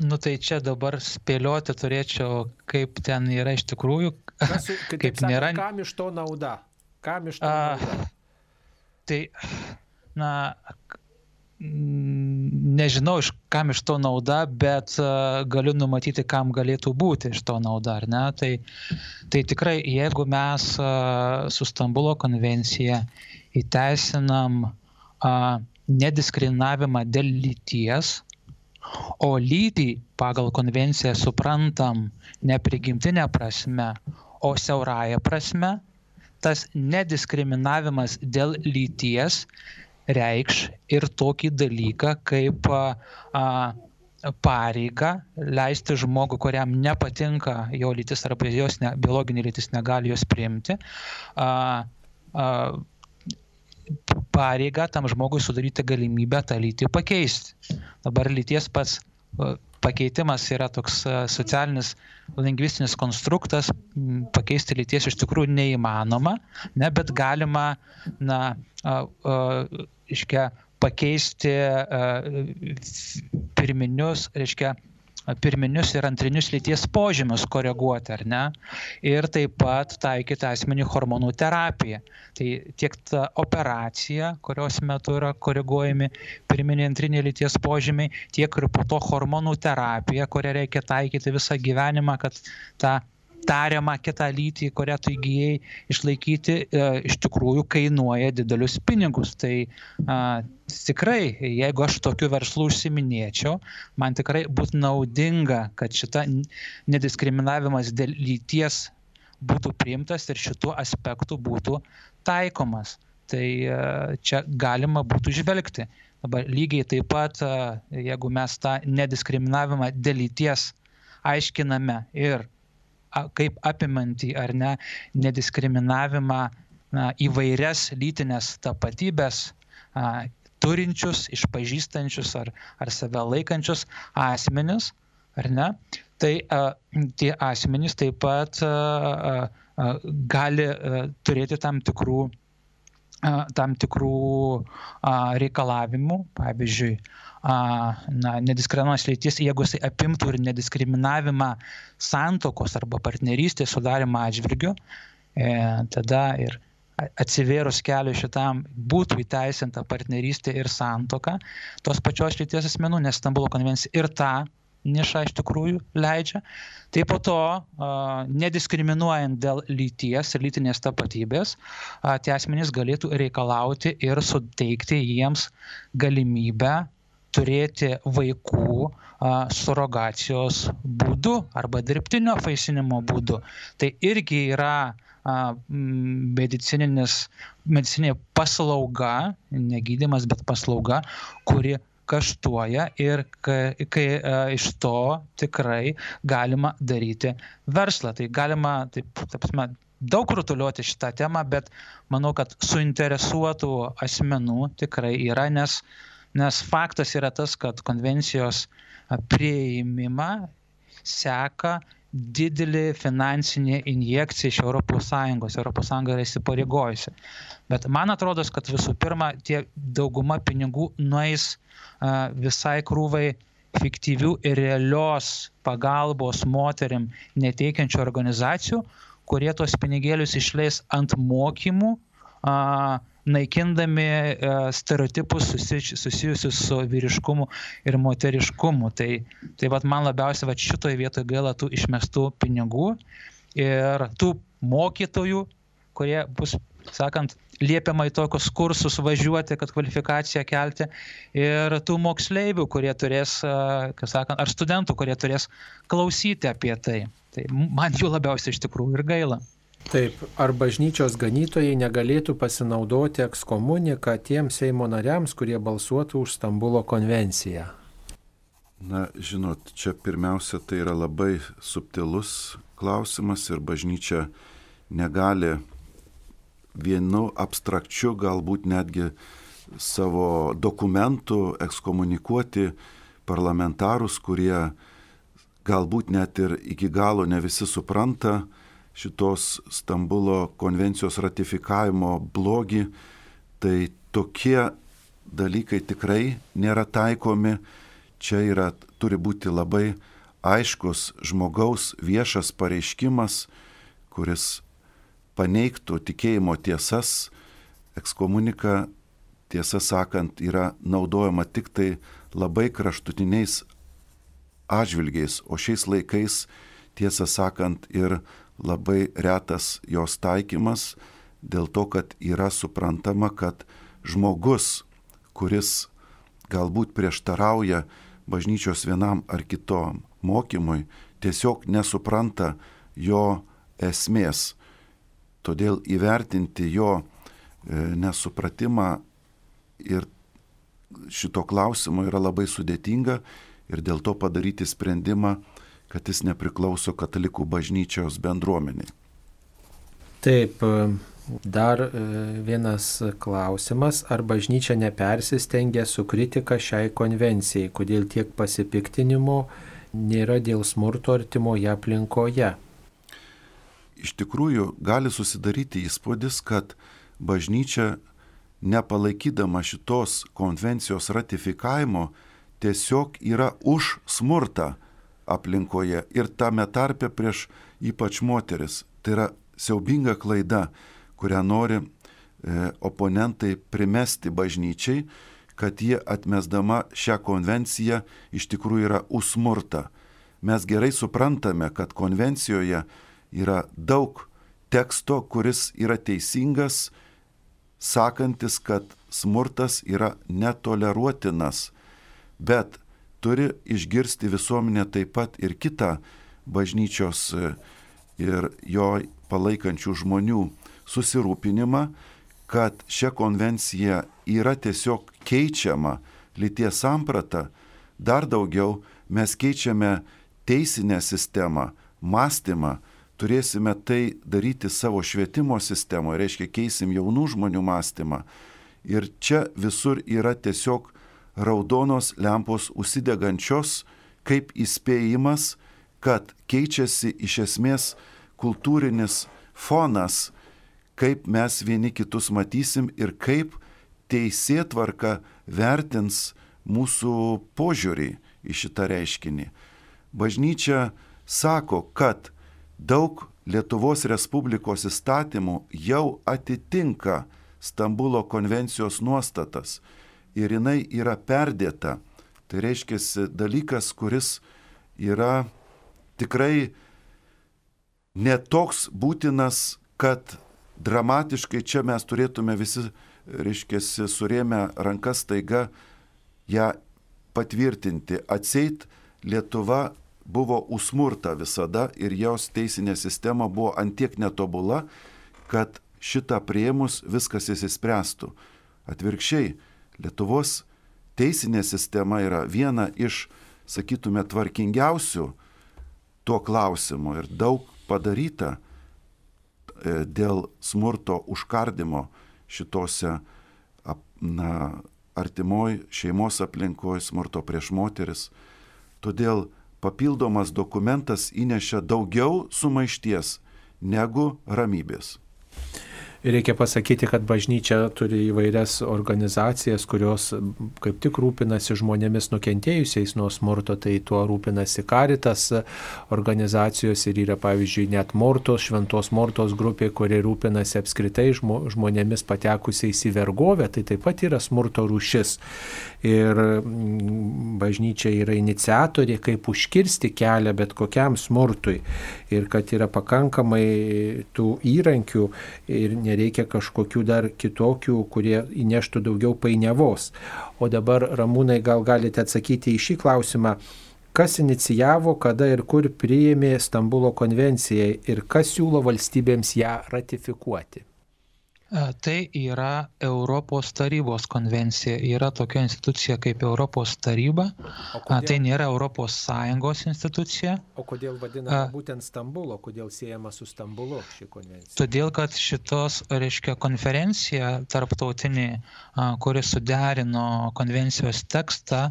Nu tai čia dabar spėlioti turėčiau, kaip ten yra iš tikrųjų. Kas, kaip kaip sakant, nėra. Kam iš to nauda? Kam iš to nauda? A, tai, na, nežinau, iš kam iš to nauda, bet uh, galiu numatyti, kam galėtų būti iš to nauda, ar ne? Tai, tai tikrai, jeigu mes uh, su Stambulo konvencija įteisinam uh, nediskriminavimą dėl lyties, o lytį pagal konvenciją suprantam ne prigimtinę prasme, o siaurąją prasme, tas nediskriminavimas dėl lyties reikš ir tokį dalyką kaip a, pareigą leisti žmogų, kuriam nepatinka jo lytis arba jos ne, biologinė lytis negali jos priimti, a, a, pareigą tam žmogui sudaryti galimybę tą lytį pakeisti. Dabar lyties pats pakeitimas yra toks socialinis lingvistinis konstruktas, pakeisti lyties iš tikrųjų neįmanoma, ne, bet galima, na, iškia, pakeisti pirminius, reiškia, pirminius ir antrinius lyties požymius koreguoti, ar ne? Ir taip pat taikyti asmenį hormonų terapiją. Tai tiek ta operacija, kurios metu yra koreguojami pirminiai antriniai lyties požymiai, tiek ir po to hormonų terapija, kurią reikia taikyti visą gyvenimą, kad tą tariamą kitą lytį, kurią tu įgyjai, išlaikyti e, iš tikrųjų kainuoja didelius pinigus. Tai a, tikrai, jeigu aš tokiu verslu užsiminėčiau, man tikrai būtų naudinga, kad šita nediskriminavimas dėl lyties būtų priimtas ir šituo aspektu būtų taikomas. Tai a, čia galima būtų žvelgti. Dabar lygiai taip pat, a, jeigu mes tą nediskriminavimą dėl lyties aiškiname ir kaip apimantį ar ne nediskriminavimą na, įvairias lytinės tapatybės a, turinčius, išpažįstančius ar, ar save laikančius asmenis, ar ne, tai a, tie asmenys taip pat a, a, gali a, turėti tam tikrų tam tikrų reikalavimų, pavyzdžiui, na, nediskriminuojamas lytis, jeigu jisai apimtų ir nediskriminavimą santokos arba partnerystės sudarimo atžvilgiu, e, tada ir atsivėrus keliu šitam būtų įteisinta partnerystė ir santoka tos pačios lyties asmenų, nes Stambulo konvencija ir tą nišą iš tikrųjų leidžia. Tai po to, nediskriminuojant dėl lyties ir lytinės tapatybės, tie asmenys galėtų reikalauti ir suteikti jiems galimybę turėti vaikų surogacijos būdu arba dirbtinio vaisinimo būdu. Tai irgi yra medicininis, medicinė paslauga, negydymas, bet paslauga, kuri kaštuoja ir kai, kai iš to tikrai galima daryti verslą. Tai galima, taip, taip, daug rutuliuoti šitą temą, bet manau, kad suinteresuotų asmenų tikrai yra, nes nes faktas yra tas, kad konvencijos prieimimą seka didelį finansinė injekcija iš ES. ES yra įsipareigojusi. Bet man atrodo, kad visų pirma, tie dauguma pinigų nueis visai krūvai fiktyvių ir realios pagalbos moterim neteikiančių organizacijų, kurie tos pinigėlius išleis ant mokymų, naikindami stereotipus susijusius su vyriškumu ir moteriškumu. Tai, tai vat, man labiausiai vat, šitoje vietoje gaila tų išmestų pinigų ir tų mokytojų, kurie bus, sakant, liepiama į tokius kursus važiuoti, kad kvalifikaciją kelti, ir tų moksleivių, kurie turės, kaip sakant, ar studentų, kurie turės klausyti apie tai. Tai man jų labiausiai iš tikrųjų ir gaila. Taip, ar bažnyčios ganytojai negalėtų pasinaudoti ekskomuniką tiems Seimo nariams, kurie balsuotų už Stambulo konvenciją? Na, žinot, čia pirmiausia tai yra labai subtilus klausimas ir bažnyčia negali vienu abstrakčiu, galbūt netgi savo dokumentų ekskomunikuoti parlamentarus, kurie galbūt net ir iki galo ne visi supranta, šitos Stambulo konvencijos ratifikavimo blogį, tai tokie dalykai tikrai nėra taikomi. Čia yra, turi būti labai aiškus žmogaus viešas pareiškimas, kuris paneigtų tikėjimo tiesas. Ekskomunika, tiesą sakant, yra naudojama tik tai labai kraštutiniais atžvilgiais, o šiais laikais, tiesą sakant, ir labai retas jos taikymas dėl to, kad yra suprantama, kad žmogus, kuris galbūt prieštarauja bažnyčios vienam ar kitom mokymui, tiesiog nesupranta jo esmės. Todėl įvertinti jo e, nesupratimą ir šito klausimo yra labai sudėtinga ir dėl to padaryti sprendimą kad jis nepriklauso katalikų bažnyčios bendruomeniai. Taip, Dar e, vienas klausimas, ar bažnyčia nepersistengia su kritika šiai konvencijai, kodėl tiek pasipiktinimo nėra dėl smurto artimoje aplinkoje. Iš tikrųjų, gali susidaryti įspūdis, kad bažnyčia, nepalaikydama šitos konvencijos ratifikavimo, tiesiog yra už smurtą aplinkoje ir tame tarpe prieš ypač moteris. Tai yra siaubinga klaida kurią nori e, oponentai primesti bažnyčiai, kad jie atmesdama šią konvenciją iš tikrųjų yra usmurta. Mes gerai suprantame, kad konvencijoje yra daug teksto, kuris yra teisingas, sakantis, kad smurtas yra netoleruotinas, bet turi išgirsti visuomenė taip pat ir kitą bažnyčios e, ir jo palaikančių žmonių susirūpinimą, kad šią konvenciją yra tiesiog keičiama lyties samprata, dar daugiau mes keičiame teisinę sistemą, mąstymą, turėsime tai daryti savo švietimo sistemoje, reiškia keisim jaunų žmonių mąstymą. Ir čia visur yra tiesiog raudonos lempos užsidegančios kaip įspėjimas, kad keičiasi iš esmės kultūrinis fonas, kaip mes vieni kitus matysim ir kaip teisėtvarka vertins mūsų požiūrį į šitą reiškinį. Bažnyčia sako, kad daug Lietuvos Respublikos įstatymų jau atitinka Stambulo konvencijos nuostatas ir jinai yra perdėta. Tai reiškia dalykas, kuris yra tikrai netoks būtinas, kad dramatiškai čia mes turėtume visi, reiškia, surėmę rankas taiga ją patvirtinti. Atseit Lietuva buvo usmurta visada ir jos teisinė sistema buvo antiek netobula, kad šitą prieimus viskas įsispręstų. Atvirkščiai, Lietuvos teisinė sistema yra viena iš, sakytume, tvarkingiausių tuo klausimu ir daug padaryta E, dėl smurto užkardimo šitose na, artimoj šeimos aplinkoje smurto prieš moteris. Todėl papildomas dokumentas įnešia daugiau sumaišties negu ramybės. Reikia pasakyti, kad bažnyčia turi įvairias organizacijas, kurios kaip tik rūpinasi žmonėmis nukentėjusiais nuo smurto, tai tuo rūpinasi Karitas organizacijos ir yra pavyzdžiui net Mortos, Šventos Mortos grupė, kuri rūpinasi apskritai žmonėmis patekusiais į vergovę, tai taip pat yra smurto rūšis. Ir mm, bažnyčia yra iniciatorė, kaip užkirsti kelią bet kokiam smurtui. Ir kad yra pakankamai tų įrankių ir ne nereikia kažkokių dar kitokių, kurie įneštų daugiau painiavos. O dabar, Ramūnai, gal galite atsakyti į šį klausimą. Kas inicijavo, kada ir kur priėmė Stambulo konvenciją ir kas siūlo valstybėms ją ratifikuoti? E, tai yra Europos tarybos konvencija. Yra tokia institucija kaip Europos taryba. Tai nėra Europos Sąjungos institucija. O kodėl vadinama būtent Stambulo, kodėl siejama su Stambulu ši konvencija? Todėl, kad šitos, reiškia, konferencija tarptautinė, kuris suderino konvencijos tekstą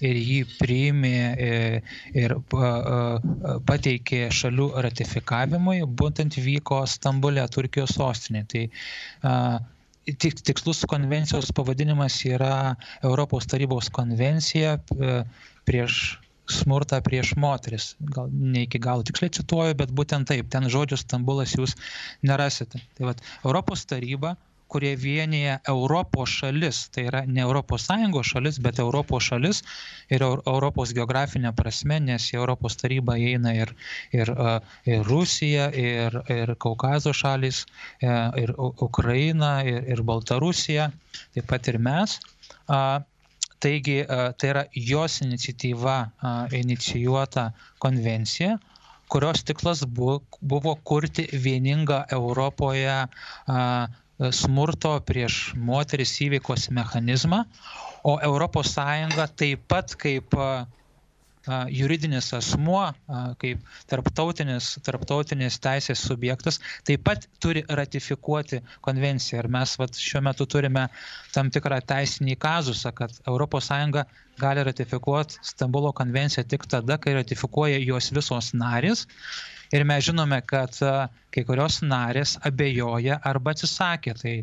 ir jį priėmė e, ir pateikė šalių ratifikavimui, būtent vyko Stambulė, Turkijos sostinė. Tai tik tikslus konvencijos pavadinimas yra Europos tarybos konvencija e, prieš smurtą prieš moteris. Gal ne iki galo tiksliai cituoju, bet būtent taip, ten žodžius Stambulas jūs nerasite. Tai vat, Europos taryba kurie vienyje Europos šalis, tai yra ne Europos Sąjungos šalis, bet Europos šalis ir Europos geografinė prasme, nes į Europos tarybą įeina ir, ir, ir Rusija, ir, ir Kaukazo šalis, e, ir Ukraina, ir, ir Baltarusija, taip pat ir mes. Taigi tai yra jos iniciatyva inicijuota konvencija, kurios tikslas buvo, kurti vieningą Europoje smurto prieš moteris įveikos mechanizmą, o ES taip pat kaip e, juridinis asmuo, kaip tarptautinis, tarptautinis teisės subjektas, taip pat turi ratifikuoti konvenciją. Ir mes vat, šiuo metu turime tam tikrą teisinį kazusą, kad ES gali ratifikuoti Stambulo konvenciją tik tada, kai ratifikuoja jos visos narės ir mes žinome kad kai kurios narės abejoja arba atsisakė. Tai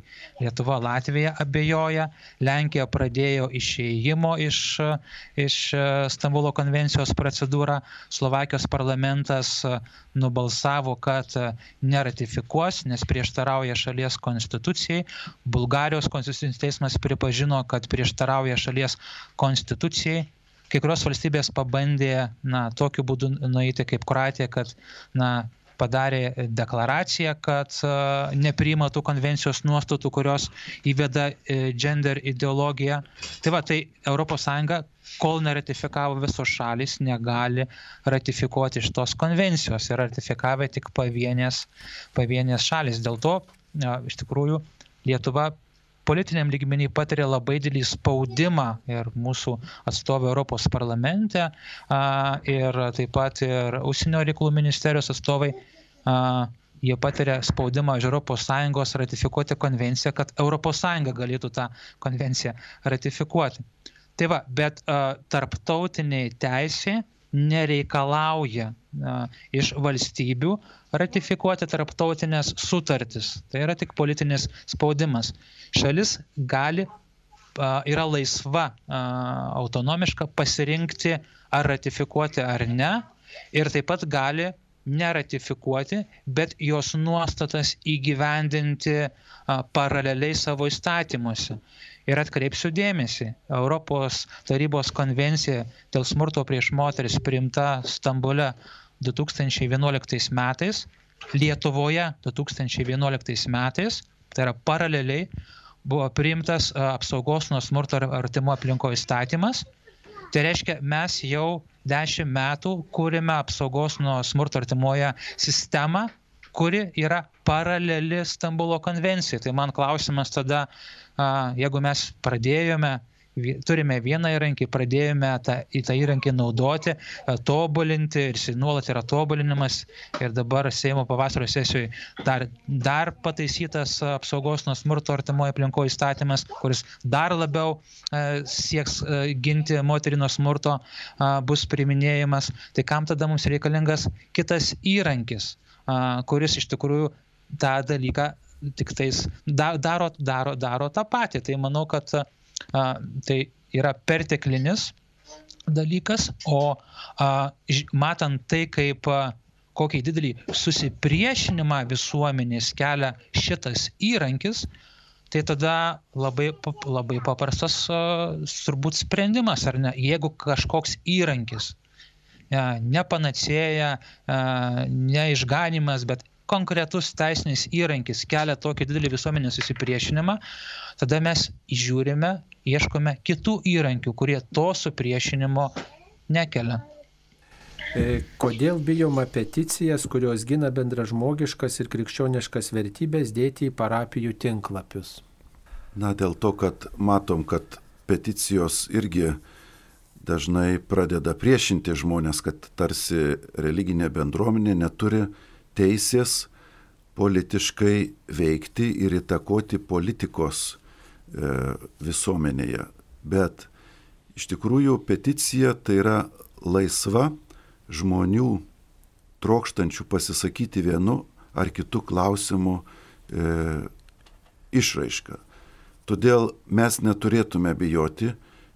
lietuva latvija abejoja lenkija pradėjo išėjimo iš iš stambulo konvencijos procedūrą slovakijos parlamentas nubalsavo kad neratifikuos nes prieštarauja šalies konstitucijai. Bulgarijos konstitucinis teismas pripažino kad prieštarauja šalies konstitucijai kai kurios valstybės pabandė na tokiu būdu nueiti kaip kroatija kad na padarė deklaraciją kad nepriima tų konvencijos nuostatų kurios įveda e, gender ideologiją. Tai va tai sąjunga kol neratifikavo visos šalys negali ratifikuoti šitos konvencijos. Ir ratifikavę tik pavienės pavienės šalys. Dėl to iš tikrųjų lietuva politiniam lygmeny patiria labai didelį spaudimą ir mūsų atstovai Europos parlamente ir taip pat ir užsienio reikalų ministerijos atstovai jie patiria spaudimą iš ES ratifikuoti konvenciją, kad ES galėtų tą konvenciją ratifikuoti. Tai va, bet uh, tarptautiniai teisė nereikalauja iš valstybių ratifikuoti tarptautinės sutartis. Tai yra tik politinis spaudimas. Šalis gali, yra laisva, autonomiška pasirinkti ar ratifikuoti ar ne. Ir taip pat gali neratifikuoti, bet jos nuostatas įgyvendinti paraleliai savo įstatymuose. Ir atkreipsiu dėmesį, Europos tarybos konvencija dėl smurto prieš moteris priimta Stambule 2011 metais, Lietuvoje 2011 metais, tai yra paraleliai, buvo priimtas apsaugos nuo smurto artimo aplinko įstatymas. Tai reiškia, mes jau dešimt metų kūrime apsaugos nuo smurto artimoje sistemą, kuri yra paraleli Stambulo konvencijai. Tai man klausimas tada, jeigu mes pradėjome turime vieną įrankį, pradėjome tą, į tą įrankį naudoti, tobulinti ir jis nuolat yra tobulinimas ir dabar Seimo pavasario sesijoje dar, dar pataisytas apsaugos nuo smurto artimoje aplinkoje įstatymas, kuris dar labiau sieks ginti moterį nuo smurto, bus priminėjimas. Tai kam tada mums reikalingas kitas įrankis, kuris iš tikrųjų tą dalyką tik tais daro, daro, daro tą patį. Tai manau, kad tai yra perteklinis dalykas, o a, matant tai, kaip a, kokį didelį susipriešinimą visuomenės kelia šitas įrankis, tai tada labai, labai paprastas a, turbūt sprendimas, ar ne, jeigu kažkoks įrankis, a, ne panacėja, ne išganimas, bet konkretus teisinis įrankis kelia tokį didelį visuomenės susipriešinimą, tada mes žiūrime, ieškome kitų įrankių, kurie to supriešinimo nekelia. E, kodėl bijoma peticijas, kurios gina bendražmogiškas ir krikščioniškas vertybės dėti į parapijų tinklapius? Na, dėl to, kad matom, kad peticijos irgi dažnai pradeda priešinti žmonės, kad tarsi religinė bendruomenė neturi teisės politiškai veikti ir įtakoti politikos e, visuomenėje. Bet iš tikrųjų peticija tai yra laisva žmonių trokštančių pasisakyti vienu ar kitu klausimu e, išraiška. Todėl mes neturėtume bijoti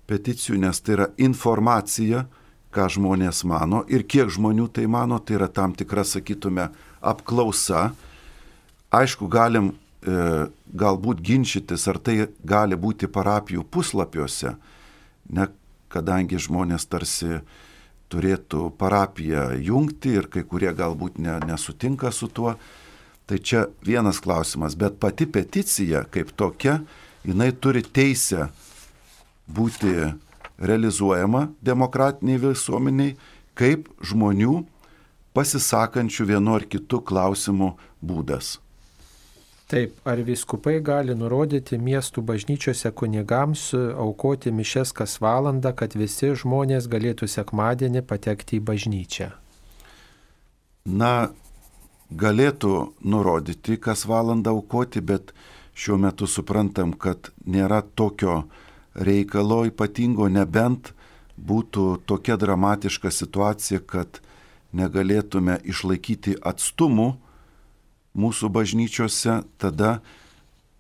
peticijų, nes tai yra informacija, ką žmonės mano ir kiek žmonių tai mano, tai yra tam tikra, sakytume, apklausa. Aišku, galim e, galbūt ginčytis, ar tai gali būti parapijų puslapiuose, ne, kadangi žmonės tarsi turėtų parapiją jungti ir kai kurie galbūt ne, nesutinka su tuo. Tai čia vienas klausimas, bet pati peticija kaip tokia, jinai turi teisę būti realizuojama demokratiniai visuomeniai kaip žmonių pasisakančių vienu ar kitu klausimu būdas. Taip, ar viskupai gali nurodyti miestų bažnyčiose kunigams aukoti mišes kas valandą, kad visi žmonės galėtų sekmadienį patekti į bažnyčią? Na, galėtų nurodyti, kas valandą aukoti, bet šiuo metu suprantam, kad nėra tokio reikalo ypatingo, nebent būtų tokia dramatiška situacija, kad negalėtume išlaikyti atstumų mūsų bažnyčiose, tada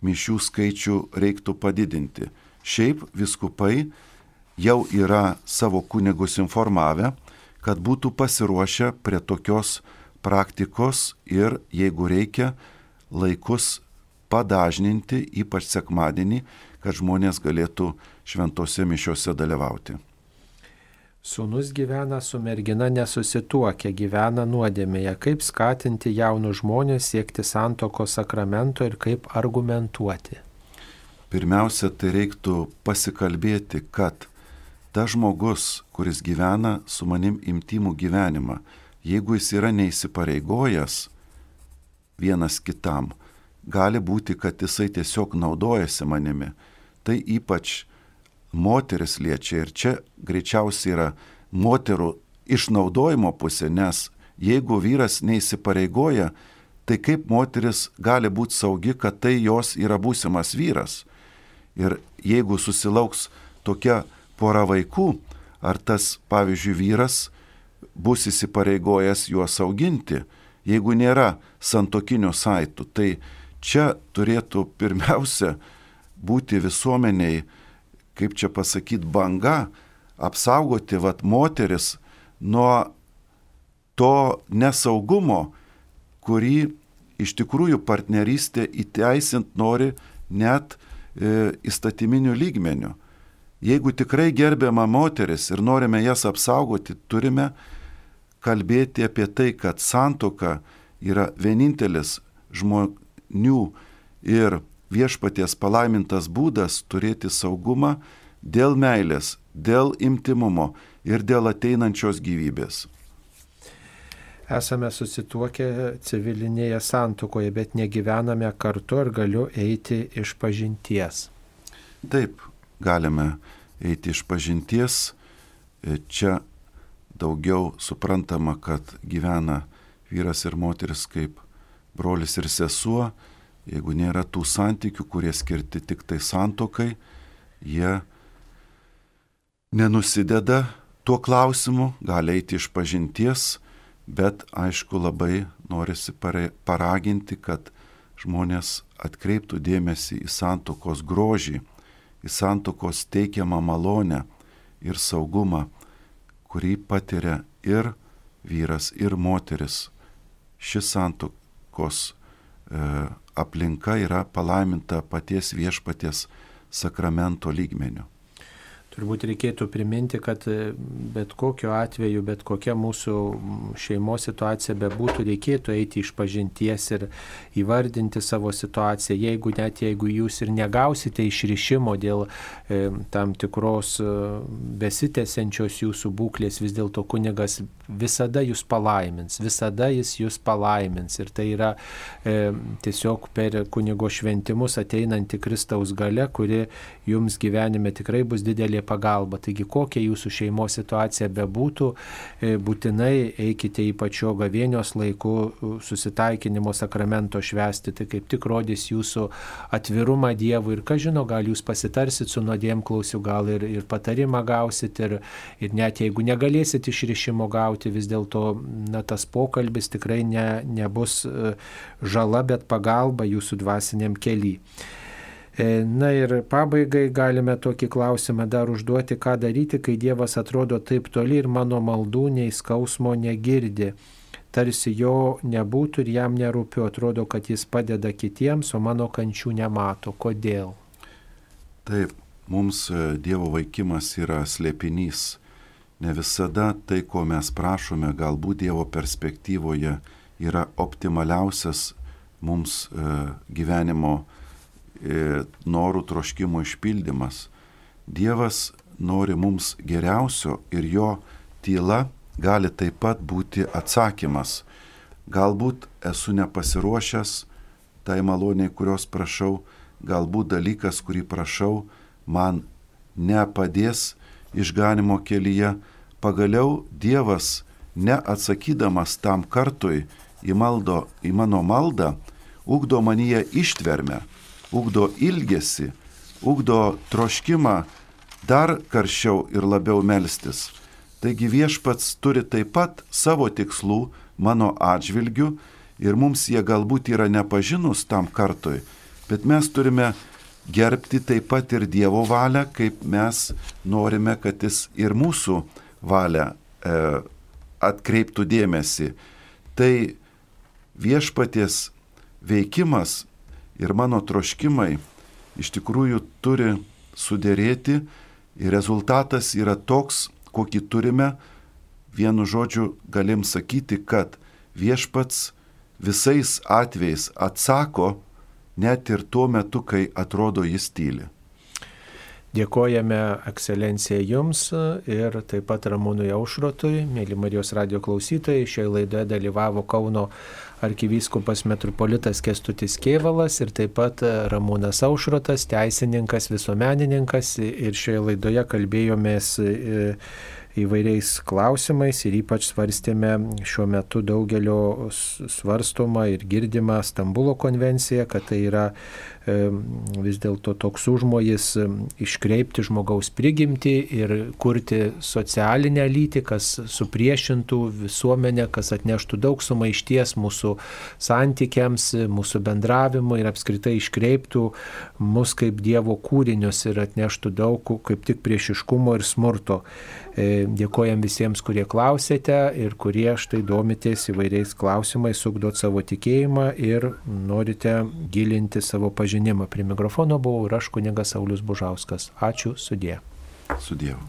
mišių skaičių reiktų padidinti. Šiaip viskupai jau yra savo kunigus informavę, kad būtų pasiruošę prie tokios praktikos ir, jeigu reikia, laikus padažninti, ypač sekmadienį, kad žmonės galėtų šventose mišiuose dalyvauti. Sūnus gyvena su mergina nesusituokę, gyvena nuodėmėje. Kaip skatinti jaunus žmonės siekti santokos sakramento ir kaip argumentuoti? Pirmiausia, tai reiktų pasikalbėti, kad tas žmogus, kuris gyvena su manim imtimų gyvenimą, jeigu jis yra neįsipareigojęs vienas kitam, gali būti, kad jisai tiesiog naudojasi manimi. Tai ypač moteris liečia ir čia greičiausiai yra moterų išnaudojimo pusė, nes jeigu vyras neįsipareigoja, tai kaip moteris gali būti saugi, kad tai jos yra būsimas vyras. Ir jeigu susilauks tokia pora vaikų, ar tas, pavyzdžiui, vyras bus įsipareigojęs juos auginti, jeigu nėra santokinių saitų, tai čia turėtų pirmiausia būti visuomeniai kaip čia pasakyti, banga apsaugoti vat moteris nuo to nesaugumo, kurį iš tikrųjų partnerystė įteisint nori net e, įstatyminių lygmenių. Jeigu tikrai gerbiama moteris ir norime jas apsaugoti, turime kalbėti apie tai, kad santoka yra vienintelis žmonių ir viešpaties palaimintas būdas turėti saugumą dėl meilės, dėl imtimumo ir dėl ateinančios gyvybės. Esame susituokę civilinėje santukoje, bet negyvename kartu ir galiu eiti iš pažinties. Taip, galime eiti iš pažinties. Čia daugiau suprantama, kad gyvena vyras ir moteris kaip brolis ir sesuo, Jeigu nėra tų santykių, kurie skirti tik tai santokai, jie nenusideda tuo klausimu, gali eiti iš pažinties, bet aišku labai norisi paraginti, kad žmonės atkreiptų dėmesį į santokos grožį, į santokos teikiamą malonę ir saugumą, kurį patiria ir vyras, ir moteris. Šis santokos e, aplinka yra palaiminta paties viešpaties sakramento lygmeniu. Turbūt reikėtų priminti, kad e, bet kokiu atveju, bet kokia mūsų šeimos situacija bebūtų, reikėtų eiti iš pažinties ir įvardinti savo situaciją. Jeigu net jeigu jūs ir negausite išrišimo dėl e, tam tikros e, besitęsiančios jūsų būklės, vis dėlto kunigas visada jūs palaimins, visada jis jūs palaimins. Ir tai yra e, tiesiog per kunigo šventimus ateinanti Kristaus gale, kuri jums gyvenime tikrai bus didelė pagalba. Taigi kokia jūsų šeimos situacija bebūtų, e, būtinai eikite į pačio gavėnios laiku susitaikinimo sakramento švesti. Tai kaip tik rodys jūsų atvirumą Dievui ir ką žino, gal jūs pasitarsit su nuodėm klausiu, gal ir, ir patarimą gausit ir, ir net jeigu negalėsit išrišimo gauti, vis dėlto tas pokalbis tikrai ne, nebus e, žala, bet pagalba jūsų dvasiniam keliui. E, na ir pabaigai galime tokį klausimą dar užduoti, ką daryti, kai Dievas atrodo taip toli ir mano maldų nei skausmo negirdi. Tarsi jo nebūtų ir jam nerūpiu, atrodo, kad jis padeda kitiems, o mano kančių nemato. Kodėl? Taip, mums e, Dievo vaikimas yra slėpinys. Ne visada tai, ko mes prašome, galbūt Dievo perspektyvoje yra optimaliausias mums e, gyvenimo norų troškimo išpildymas. Dievas nori mums geriausio ir jo tyla gali taip pat būti atsakymas. Galbūt esu nepasiruošęs tai maloniai, kurios prašau, galbūt dalykas, kurį prašau, man nepadės išganimo kelyje, pagaliau Dievas, neatsakydamas tam kartui į, maldo, į mano maldą, ugdo manyje ištvermę, ugdo ilgesi, ugdo troškimą dar karščiau ir labiau melstis. Taigi viešpats turi taip pat savo tikslų mano atžvilgiu ir mums jie galbūt yra nepažinus tam kartui, bet mes turime gerbti taip pat ir Dievo valią, kaip mes norime, kad jis ir mūsų valią e, atkreiptų dėmesį. Tai viešpaties veikimas ir mano troškimai iš tikrųjų turi sudėrėti ir rezultatas yra toks, kokį turime. Vienu žodžiu galim sakyti, kad viešpats visais atvejais atsako net ir tuo metu, kai atrodo jis tyli. Dėkojame ekscelencija Jums ir taip pat Ramūnui Aušrotui, mėly Marijos radio klausytojai. Šioje laidoje dalyvavo Kauno arkivyskupas metropolitas Kestutis Kievalas ir taip pat Ramūnas Aušrotas, teisininkas, visuomenininkas. Ir šioje laidoje kalbėjomės įvairiais klausimais ir ypač svarstėme šiuo metu daugelio svarstomą ir girdimą Stambulo konvenciją, kad tai yra vis dėlto toks užmojis iškreipti žmogaus prigimtį ir kurti socialinę lytį, kas supriešintų visuomenę, kas atneštų daug sumaišties mūsų santykiams, mūsų bendravimui ir apskritai iškreiptų mus kaip Dievo kūrinius ir atneštų daug kaip tik priešiškumo ir smurto. Dėkojam visiems, kurie klausėte ir kurie štai domitės įvairiais klausimais, sugdot savo tikėjimą ir norite gilinti savo pažinimą. Prie mikrofono buvau ir aš kunigas Saulis Bužauskas. Ačiū, sudė. Sudėjau.